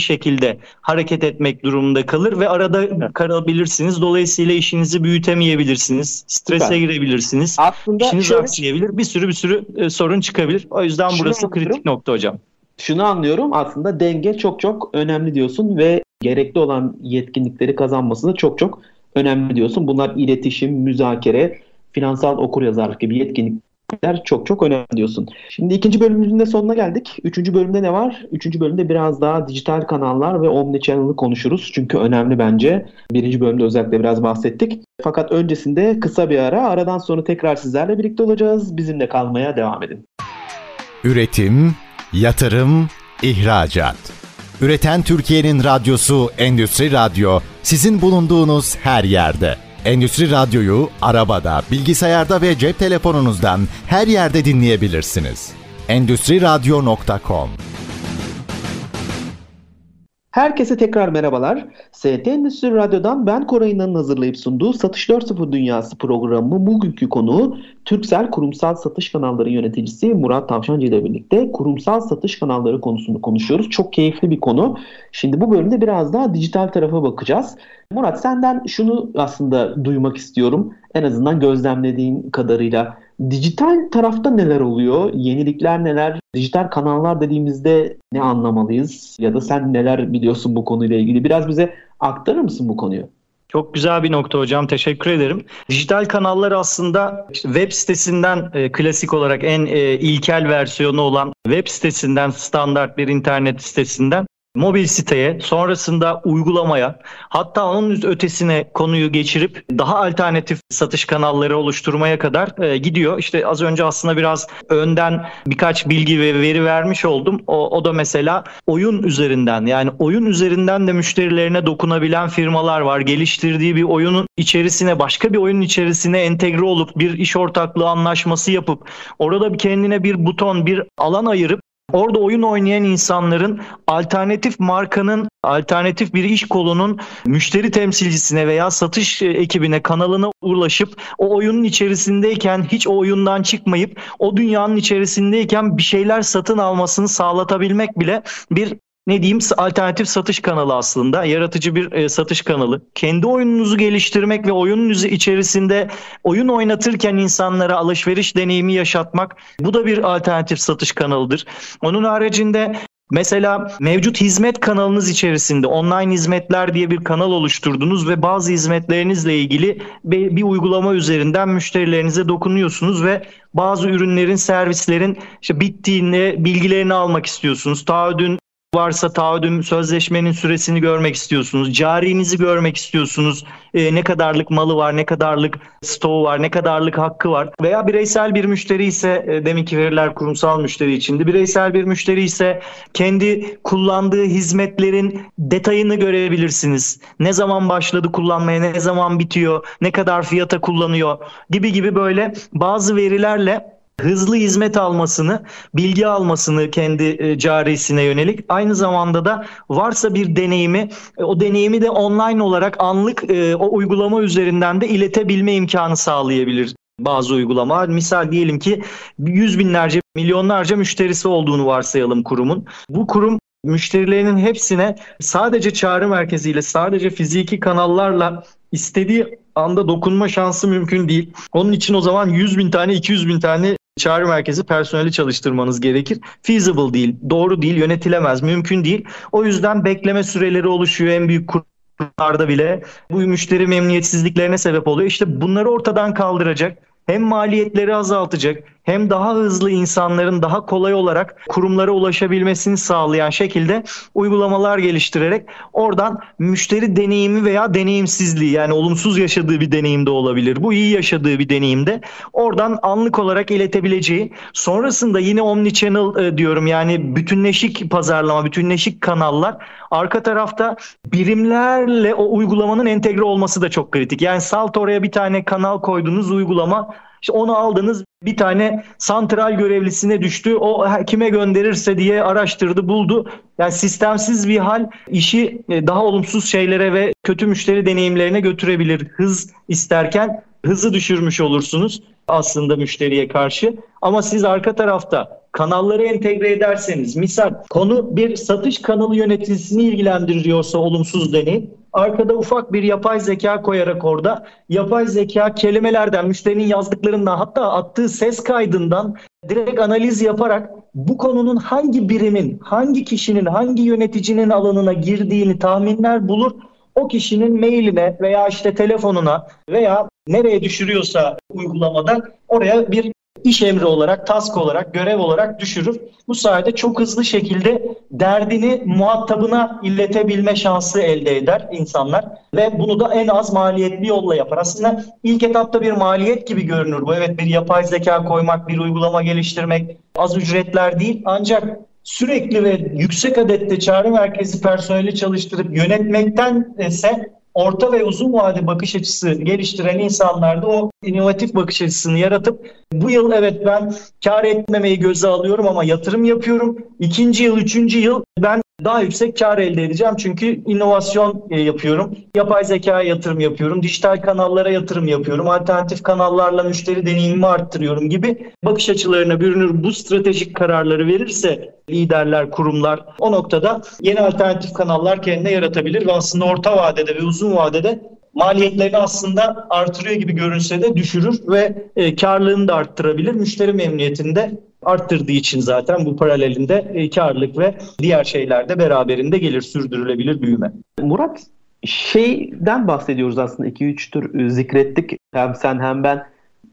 şekilde hareket etmek durumunda kalır ve arada kalabilirsiniz. Dolayısıyla işinizi büyütemeyebilirsiniz. Strese Süper. girebilirsiniz. Aslında İşiniz şöyle... aksayabilir. Bir sürü bir sürü e, sorun çıkabilir. O yüzden Şunu burası anlıyorum. kritik nokta hocam. Şunu anlıyorum aslında denge çok çok önemli diyorsun ve gerekli olan yetkinlikleri kazanması da çok çok önemli diyorsun. Bunlar iletişim, müzakere, finansal okuryazarlık gibi yetkinlikler çok çok önemli diyorsun. Şimdi ikinci bölümümüzün de sonuna geldik. Üçüncü bölümde ne var? Üçüncü bölümde biraz daha dijital kanallar ve omnichannel'ı konuşuruz. Çünkü önemli bence. Birinci bölümde özellikle biraz bahsettik. Fakat öncesinde kısa bir ara. Aradan sonra tekrar sizlerle birlikte olacağız. Bizimle kalmaya devam edin. Üretim, yatırım, ihracat. Üreten Türkiye'nin radyosu Endüstri Radyo sizin bulunduğunuz her yerde. Endüstri Radyo'yu arabada, bilgisayarda ve cep telefonunuzdan her yerde dinleyebilirsiniz. Endüstri Radyo.com Herkese tekrar merhabalar. ST Endüstri Radyo'dan ben Koray'ın hazırlayıp sunduğu Satış 4.0 Dünyası programı bugünkü konuğu Türksel Kurumsal Satış Kanalları yöneticisi Murat Tavşancı ile birlikte kurumsal satış kanalları konusunu konuşuyoruz. Çok keyifli bir konu. Şimdi bu bölümde biraz daha dijital tarafa bakacağız. Murat senden şunu aslında duymak istiyorum. En azından gözlemlediğin kadarıyla Dijital tarafta neler oluyor? Yenilikler neler? Dijital kanallar dediğimizde ne anlamalıyız? Ya da sen neler biliyorsun bu konuyla ilgili? Biraz bize aktarır mısın bu konuyu? Çok güzel bir nokta hocam. Teşekkür ederim. Dijital kanallar aslında web sitesinden e, klasik olarak en e, ilkel versiyonu olan web sitesinden standart bir internet sitesinden mobil siteye, sonrasında uygulamaya, hatta onun ötesine konuyu geçirip daha alternatif satış kanalları oluşturmaya kadar e, gidiyor. İşte az önce aslında biraz önden birkaç bilgi ve veri vermiş oldum. O, o da mesela oyun üzerinden yani oyun üzerinden de müşterilerine dokunabilen firmalar var. Geliştirdiği bir oyunun içerisine başka bir oyunun içerisine entegre olup bir iş ortaklığı anlaşması yapıp orada kendine bir buton, bir alan ayırıp Orada oyun oynayan insanların alternatif markanın, alternatif bir iş kolunun müşteri temsilcisine veya satış ekibine, kanalına ulaşıp o oyunun içerisindeyken hiç o oyundan çıkmayıp o dünyanın içerisindeyken bir şeyler satın almasını sağlatabilmek bile bir ne diyeyim alternatif satış kanalı aslında. Yaratıcı bir e, satış kanalı. Kendi oyununuzu geliştirmek ve oyunun içerisinde oyun oynatırken insanlara alışveriş deneyimi yaşatmak bu da bir alternatif satış kanalıdır. Onun haricinde Mesela mevcut hizmet kanalınız içerisinde online hizmetler diye bir kanal oluşturdunuz ve bazı hizmetlerinizle ilgili bir, uygulama üzerinden müşterilerinize dokunuyorsunuz ve bazı ürünlerin, servislerin işte bittiğini, bilgilerini almak istiyorsunuz. Taahhüdün varsa taahhüdün sözleşmenin süresini görmek istiyorsunuz. Carinizi görmek istiyorsunuz. E, ne kadarlık malı var, ne kadarlık stoğu var, ne kadarlık hakkı var. Veya bireysel bir müşteri ise e, deminki veriler kurumsal müşteri içindi. Bireysel bir müşteri ise kendi kullandığı hizmetlerin detayını görebilirsiniz. Ne zaman başladı kullanmaya, ne zaman bitiyor, ne kadar fiyata kullanıyor gibi gibi böyle bazı verilerle hızlı hizmet almasını, bilgi almasını kendi e, carisine yönelik. Aynı zamanda da varsa bir deneyimi, e, o deneyimi de online olarak anlık e, o uygulama üzerinden de iletebilme imkanı sağlayabilir bazı uygulama. Misal diyelim ki yüz binlerce, milyonlarca müşterisi olduğunu varsayalım kurumun. Bu kurum müşterilerinin hepsine sadece çağrı merkeziyle, sadece fiziki kanallarla istediği anda dokunma şansı mümkün değil. Onun için o zaman 100 bin tane, 200 bin tane çağrı merkezi personeli çalıştırmanız gerekir. Feasible değil, doğru değil, yönetilemez, mümkün değil. O yüzden bekleme süreleri oluşuyor en büyük kurumlarda bile. Bu müşteri memnuniyetsizliklerine sebep oluyor. İşte bunları ortadan kaldıracak, hem maliyetleri azaltacak hem daha hızlı insanların daha kolay olarak kurumlara ulaşabilmesini sağlayan şekilde uygulamalar geliştirerek oradan müşteri deneyimi veya deneyimsizliği yani olumsuz yaşadığı bir deneyimde olabilir. Bu iyi yaşadığı bir deneyimde oradan anlık olarak iletebileceği sonrasında yine omnichannel e, diyorum yani bütünleşik pazarlama, bütünleşik kanallar arka tarafta birimlerle o uygulamanın entegre olması da çok kritik. Yani salt oraya bir tane kanal koydunuz uygulama işte onu aldınız bir tane santral görevlisine düştü. O kime gönderirse diye araştırdı, buldu. Yani sistemsiz bir hal işi e, daha olumsuz şeylere ve kötü müşteri deneyimlerine götürebilir. Hız isterken hızı düşürmüş olursunuz aslında müşteriye karşı. Ama siz arka tarafta kanalları entegre ederseniz misal konu bir satış kanalı yöneticisini ilgilendiriyorsa olumsuz deneyim arkada ufak bir yapay zeka koyarak orada yapay zeka kelimelerden müşterinin yazdıklarından hatta attığı ses kaydından direkt analiz yaparak bu konunun hangi birimin, hangi kişinin, hangi yöneticinin alanına girdiğini tahminler bulur. O kişinin mailine veya işte telefonuna veya nereye düşürüyorsa uygulamada oraya bir iş emri olarak, task olarak, görev olarak düşürür. Bu sayede çok hızlı şekilde derdini muhatabına iletebilme şansı elde eder insanlar ve bunu da en az maliyetli yolla yapar. Aslında ilk etapta bir maliyet gibi görünür bu. Evet bir yapay zeka koymak, bir uygulama geliştirmek az ücretler değil ancak sürekli ve yüksek adette çağrı merkezi personeli çalıştırıp yönetmekten ise orta ve uzun vade bakış açısı geliştiren insanlarda o inovatif bakış açısını yaratıp bu yıl evet ben kar etmemeyi göze alıyorum ama yatırım yapıyorum. İkinci yıl, üçüncü yıl ben daha yüksek kar elde edeceğim. Çünkü inovasyon e, yapıyorum. Yapay zeka yatırım yapıyorum. Dijital kanallara yatırım yapıyorum. Alternatif kanallarla müşteri deneyimimi arttırıyorum gibi bakış açılarına bürünür. Bu stratejik kararları verirse liderler, kurumlar o noktada yeni alternatif kanallar kendine yaratabilir ve aslında orta vadede ve uzun vadede maliyetlerini aslında artırıyor gibi görünse de düşürür ve e, karlılığını da arttırabilir. Müşteri memnuniyetini de arttırdığı için zaten bu paralelinde e, karlılık ve diğer şeyler de beraberinde gelir sürdürülebilir büyüme. Murat şeyden bahsediyoruz aslında 2-3 tür zikrettik hem sen hem ben.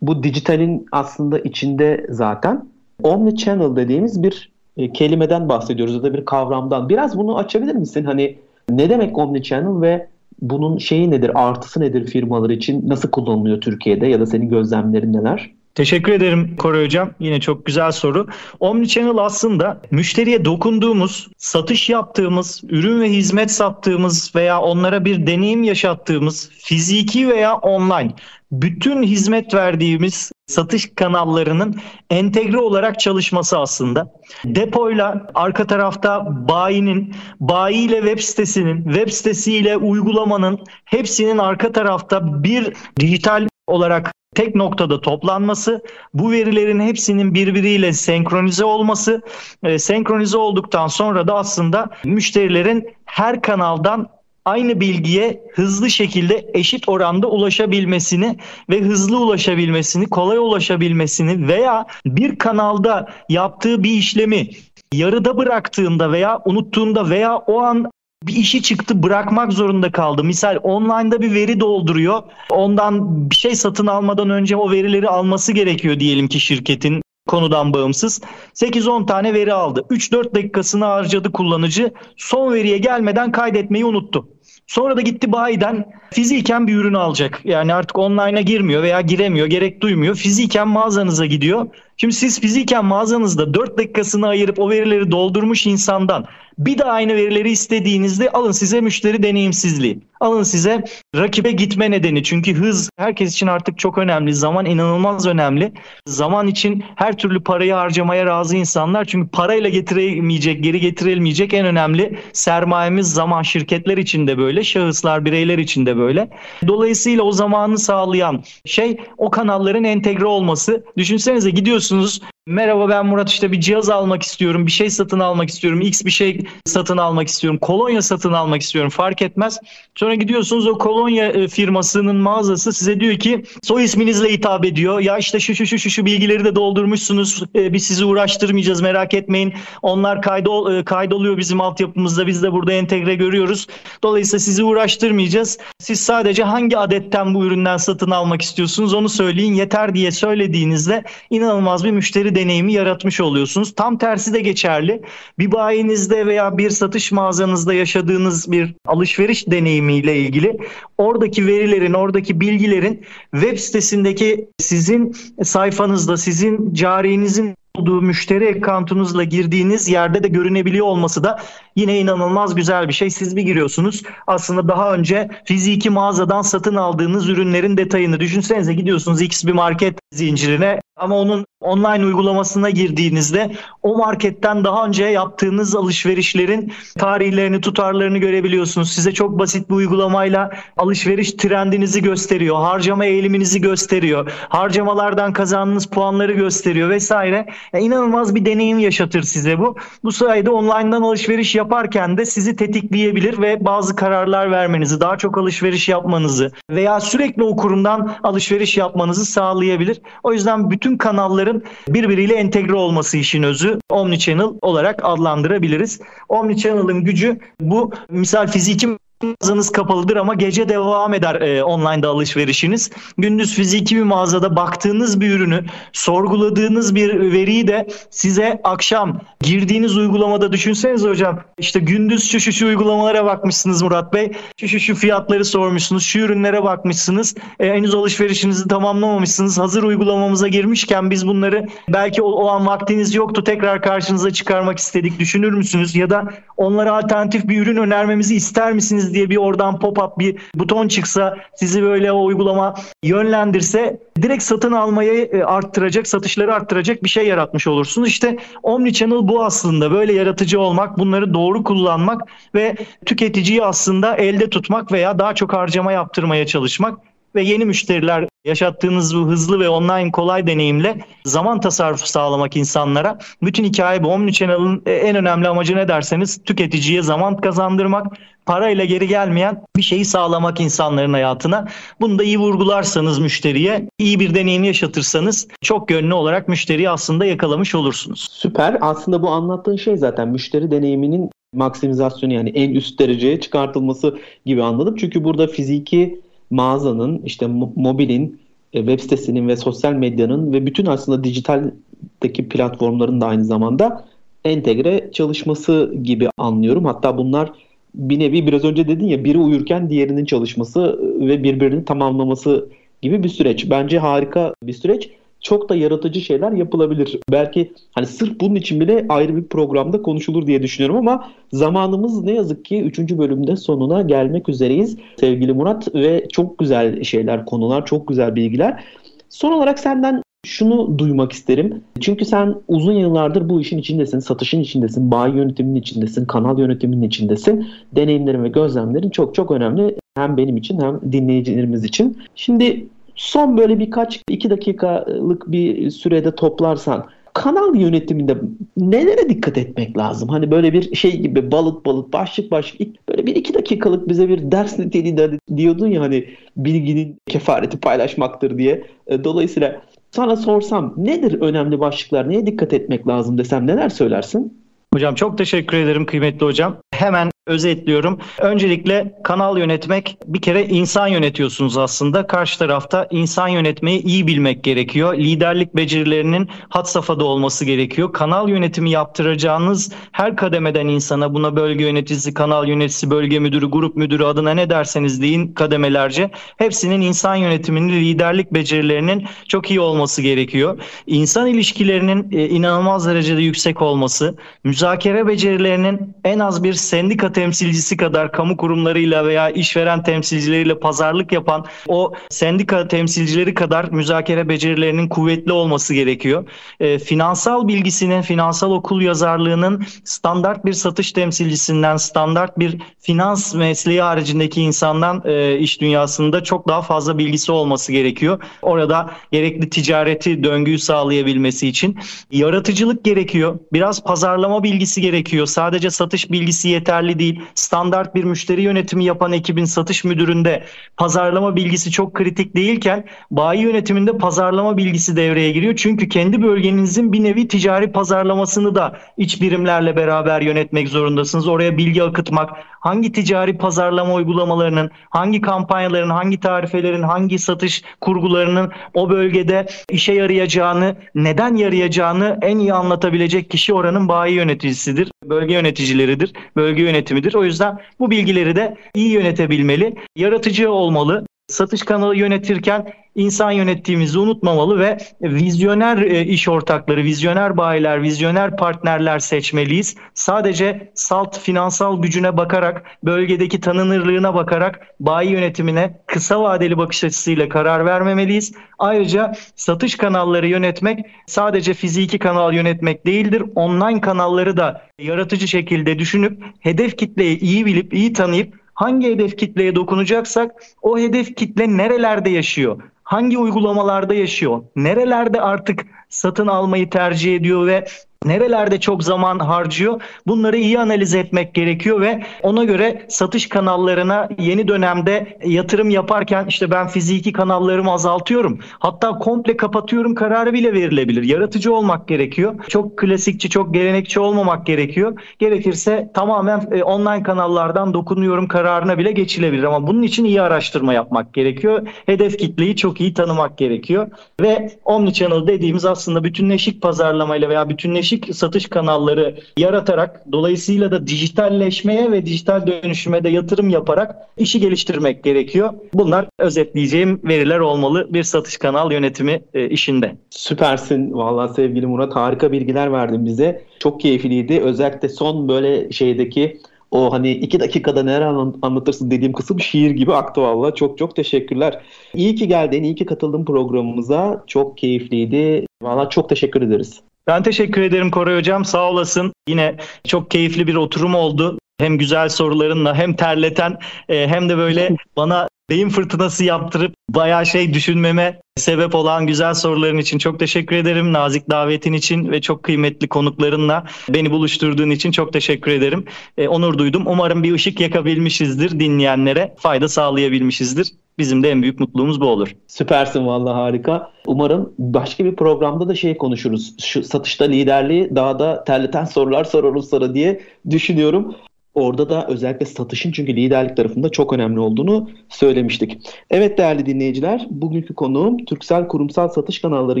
Bu dijitalin aslında içinde zaten omni channel dediğimiz bir e, kelimeden bahsediyoruz ya da bir kavramdan. Biraz bunu açabilir misin? Hani ne demek omni channel ve bunun şeyi nedir, artısı nedir firmalar için? Nasıl kullanılıyor Türkiye'de ya da senin gözlemlerin neler? Teşekkür ederim Koray Hocam. Yine çok güzel soru. Omnichannel aslında müşteriye dokunduğumuz, satış yaptığımız, ürün ve hizmet sattığımız veya onlara bir deneyim yaşattığımız fiziki veya online bütün hizmet verdiğimiz satış kanallarının entegre olarak çalışması aslında. Depoyla arka tarafta bayinin, bayi ile web sitesinin, web sitesiyle uygulamanın hepsinin arka tarafta bir dijital olarak tek noktada toplanması, bu verilerin hepsinin birbiriyle senkronize olması, e, senkronize olduktan sonra da aslında müşterilerin her kanaldan aynı bilgiye hızlı şekilde eşit oranda ulaşabilmesini ve hızlı ulaşabilmesini, kolay ulaşabilmesini veya bir kanalda yaptığı bir işlemi yarıda bıraktığında veya unuttuğunda veya o an bir işi çıktı bırakmak zorunda kaldı. Misal online'da bir veri dolduruyor. Ondan bir şey satın almadan önce o verileri alması gerekiyor diyelim ki şirketin konudan bağımsız. 8-10 tane veri aldı. 3-4 dakikasını harcadı kullanıcı. Son veriye gelmeden kaydetmeyi unuttu. Sonra da gitti bayiden fiziken bir ürünü alacak. Yani artık online'a girmiyor veya giremiyor, gerek duymuyor. Fiziken mağazanıza gidiyor. Şimdi siz fiziken mağazanızda 4 dakikasını ayırıp o verileri doldurmuş insandan bir de aynı verileri istediğinizde alın size müşteri deneyimsizliği. Alın size rakibe gitme nedeni. Çünkü hız herkes için artık çok önemli. Zaman inanılmaz önemli. Zaman için her türlü parayı harcamaya razı insanlar. Çünkü parayla getiremeyecek, geri getirilmeyecek en önemli sermayemiz zaman. Şirketler için de böyle, şahıslar, bireyler için de böyle. Dolayısıyla o zamanı sağlayan şey o kanalların entegre olması. Düşünsenize gidiyorsunuz Merhaba ben Murat işte bir cihaz almak istiyorum, bir şey satın almak istiyorum, X bir şey satın almak istiyorum, kolonya satın almak istiyorum fark etmez. Sonra gidiyorsunuz o kolonya e, firmasının mağazası size diyor ki soy isminizle hitap ediyor. Ya işte şu şu şu şu, şu bilgileri de doldurmuşsunuz. E, biz sizi uğraştırmayacağız merak etmeyin. Onlar kaydol, e, kaydoluyor bizim altyapımızda. Biz de burada entegre görüyoruz. Dolayısıyla sizi uğraştırmayacağız. Siz sadece hangi adetten bu üründen satın almak istiyorsunuz onu söyleyin yeter diye söylediğinizde inanılmaz bir müşteri deneyimi yaratmış oluyorsunuz. Tam tersi de geçerli. Bir bayinizde veya bir satış mağazanızda yaşadığınız bir alışveriş deneyimiyle ilgili oradaki verilerin, oradaki bilgilerin web sitesindeki sizin sayfanızda, sizin carinizin olduğu müşteri accountunuzla girdiğiniz yerde de görünebiliyor olması da yine inanılmaz güzel bir şey. Siz bir giriyorsunuz aslında daha önce fiziki mağazadan satın aldığınız ürünlerin detayını düşünsenize gidiyorsunuz X bir market zincirine ama onun online uygulamasına girdiğinizde o marketten daha önce yaptığınız alışverişlerin tarihlerini, tutarlarını görebiliyorsunuz. Size çok basit bir uygulamayla alışveriş trendinizi gösteriyor, harcama eğiliminizi gösteriyor, harcamalardan kazandığınız puanları gösteriyor vesaire. Yani inanılmaz bir deneyim yaşatır size bu. Bu sayede online'dan alışveriş yaparken de sizi tetikleyebilir ve bazı kararlar vermenizi, daha çok alışveriş yapmanızı veya sürekli o kurumdan alışveriş yapmanızı sağlayabilir. O yüzden bütün kanalların birbiriyle entegre olması işin özü Omnichannel olarak adlandırabiliriz. Omnichannel'ın gücü bu misal fiziki mağazanız kapalıdır ama gece devam eder e, online'da alışverişiniz. Gündüz fiziki bir mağazada baktığınız bir ürünü, sorguladığınız bir veriyi de size akşam girdiğiniz uygulamada düşünseniz hocam işte gündüz şu şu şu uygulamalara bakmışsınız Murat Bey. Şu şu şu fiyatları sormuşsunuz, şu ürünlere bakmışsınız. E, henüz alışverişinizi tamamlamamışsınız. Hazır uygulamamıza girmişken biz bunları belki o, o an vaktiniz yoktu tekrar karşınıza çıkarmak istedik. Düşünür müsünüz? Ya da onlara alternatif bir ürün önermemizi ister misiniz diye bir oradan pop-up bir buton çıksa sizi böyle o uygulama yönlendirse direkt satın almayı e, arttıracak, satışları arttıracak bir şey yaratmış olursunuz. İşte Omnichannel bu aslında böyle yaratıcı olmak, bunları doğru kullanmak ve tüketiciyi aslında elde tutmak veya daha çok harcama yaptırmaya çalışmak ve yeni müşteriler yaşattığınız bu hızlı ve online kolay deneyimle zaman tasarrufu sağlamak insanlara. Bütün hikaye bu. Omnichannel'ın en önemli amacı ne derseniz tüketiciye zaman kazandırmak, parayla geri gelmeyen bir şeyi sağlamak insanların hayatına. Bunu da iyi vurgularsanız müşteriye, iyi bir deneyim yaşatırsanız çok yönlü olarak müşteriyi aslında yakalamış olursunuz. Süper. Aslında bu anlattığın şey zaten müşteri deneyiminin maksimizasyonu yani en üst dereceye çıkartılması gibi anladım. Çünkü burada fiziki mağazanın, işte mobilin, e, web sitesinin ve sosyal medyanın ve bütün aslında dijitaldeki platformların da aynı zamanda entegre çalışması gibi anlıyorum. Hatta bunlar bir nevi biraz önce dedin ya biri uyurken diğerinin çalışması ve birbirini tamamlaması gibi bir süreç. Bence harika bir süreç. Çok da yaratıcı şeyler yapılabilir. Belki hani sırf bunun için bile ayrı bir programda konuşulur diye düşünüyorum ama zamanımız ne yazık ki 3. bölümde sonuna gelmek üzereyiz. Sevgili Murat ve çok güzel şeyler, konular, çok güzel bilgiler. Son olarak senden şunu duymak isterim. Çünkü sen uzun yıllardır bu işin içindesin, satışın içindesin, bayi yönetiminin içindesin, kanal yönetiminin içindesin. Deneyimlerin ve gözlemlerin çok çok önemli hem benim için hem dinleyicilerimiz için. Şimdi son böyle birkaç iki dakikalık bir sürede toplarsan kanal yönetiminde nelere dikkat etmek lazım? Hani böyle bir şey gibi balık balık başlık başlık böyle bir iki dakikalık bize bir ders niteliğinde diyordun ya hani bilginin kefareti paylaşmaktır diye. E, dolayısıyla sana sorsam nedir önemli başlıklar, neye dikkat etmek lazım desem neler söylersin? Hocam çok teşekkür ederim kıymetli hocam. Hemen özetliyorum. Öncelikle kanal yönetmek bir kere insan yönetiyorsunuz aslında. Karşı tarafta insan yönetmeyi iyi bilmek gerekiyor. Liderlik becerilerinin hat safhada olması gerekiyor. Kanal yönetimi yaptıracağınız her kademeden insana buna bölge yöneticisi, kanal yöneticisi, bölge müdürü, grup müdürü adına ne derseniz deyin kademelerce hepsinin insan yönetiminin liderlik becerilerinin çok iyi olması gerekiyor. İnsan ilişkilerinin e, inanılmaz derecede yüksek olması, müzakere becerilerinin en az bir sendika temsilcisi kadar kamu kurumlarıyla veya işveren temsilcileriyle pazarlık yapan o sendika temsilcileri kadar müzakere becerilerinin kuvvetli olması gerekiyor. E, finansal bilgisinin, finansal okul yazarlığının standart bir satış temsilcisinden, standart bir finans mesleği haricindeki insandan e, iş dünyasında çok daha fazla bilgisi olması gerekiyor. Orada gerekli ticareti, döngüyü sağlayabilmesi için yaratıcılık gerekiyor. Biraz pazarlama bilgisi gerekiyor. Sadece satış bilgisi yeterli değil. Standart bir müşteri yönetimi yapan ekibin satış müdüründe pazarlama bilgisi çok kritik değilken bayi yönetiminde pazarlama bilgisi devreye giriyor. Çünkü kendi bölgenizin bir nevi ticari pazarlamasını da iç birimlerle beraber yönetmek zorundasınız. Oraya bilgi akıtmak, hangi ticari pazarlama uygulamalarının, hangi kampanyaların, hangi tarifelerin, hangi satış kurgularının o bölgede işe yarayacağını, neden yarayacağını en iyi anlatabilecek kişi oranın bayi yöneticisidir, bölge yöneticileridir, bölge yönetimidir. O yüzden bu bilgileri de iyi yönetebilmeli, yaratıcı olmalı, satış kanalı yönetirken insan yönettiğimizi unutmamalı ve vizyoner e, iş ortakları, vizyoner bayiler, vizyoner partnerler seçmeliyiz. Sadece salt finansal gücüne bakarak, bölgedeki tanınırlığına bakarak bayi yönetimine kısa vadeli bakış açısıyla karar vermemeliyiz. Ayrıca satış kanalları yönetmek sadece fiziki kanal yönetmek değildir. Online kanalları da yaratıcı şekilde düşünüp hedef kitleyi iyi bilip iyi tanıyıp hangi hedef kitleye dokunacaksak o hedef kitle nerelerde yaşıyor? Hangi uygulamalarda yaşıyor? Nerelerde artık satın almayı tercih ediyor ve nerelerde çok zaman harcıyor bunları iyi analiz etmek gerekiyor ve ona göre satış kanallarına yeni dönemde yatırım yaparken işte ben fiziki kanallarımı azaltıyorum hatta komple kapatıyorum kararı bile verilebilir. Yaratıcı olmak gerekiyor. Çok klasikçi, çok gelenekçi olmamak gerekiyor. Gerekirse tamamen e, online kanallardan dokunuyorum kararına bile geçilebilir ama bunun için iyi araştırma yapmak gerekiyor. Hedef kitleyi çok iyi tanımak gerekiyor ve omnichannel dediğimiz aslında bütünleşik pazarlamayla veya bütünleşik değişik satış kanalları yaratarak dolayısıyla da dijitalleşmeye ve dijital dönüşüme de yatırım yaparak işi geliştirmek gerekiyor. Bunlar özetleyeceğim veriler olmalı bir satış kanal yönetimi e, işinde. Süpersin vallahi sevgili Murat harika bilgiler verdin bize. Çok keyifliydi. Özellikle son böyle şeydeki o hani iki dakikada neler anlatırsın dediğim kısım şiir gibi aktı valla. Çok çok teşekkürler. İyi ki geldin, iyi ki katıldın programımıza. Çok keyifliydi. Valla çok teşekkür ederiz. Ben teşekkür ederim Koray Hocam. Sağ olasın. Yine çok keyifli bir oturum oldu. Hem güzel sorularınla hem terleten e, hem de böyle bana beyin fırtınası yaptırıp bayağı şey düşünmeme sebep olan güzel soruların için çok teşekkür ederim. Nazik davetin için ve çok kıymetli konuklarınla beni buluşturduğun için çok teşekkür ederim. E, onur duydum. Umarım bir ışık yakabilmişizdir dinleyenlere, fayda sağlayabilmişizdir. Bizim de en büyük mutluluğumuz bu olur. Süpersin vallahi harika. Umarım başka bir programda da şey konuşuruz. Şu satışta liderliği daha da terleten sorular sorarız sana diye düşünüyorum. Orada da özellikle satışın çünkü liderlik tarafında çok önemli olduğunu söylemiştik. Evet değerli dinleyiciler, bugünkü konuğum Türksel Kurumsal Satış Kanalları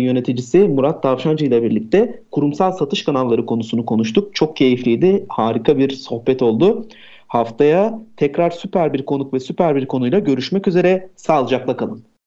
yöneticisi Murat Tavşancı ile birlikte kurumsal satış kanalları konusunu konuştuk. Çok keyifliydi, harika bir sohbet oldu. Haftaya tekrar süper bir konuk ve süper bir konuyla görüşmek üzere. Sağlıcakla kalın.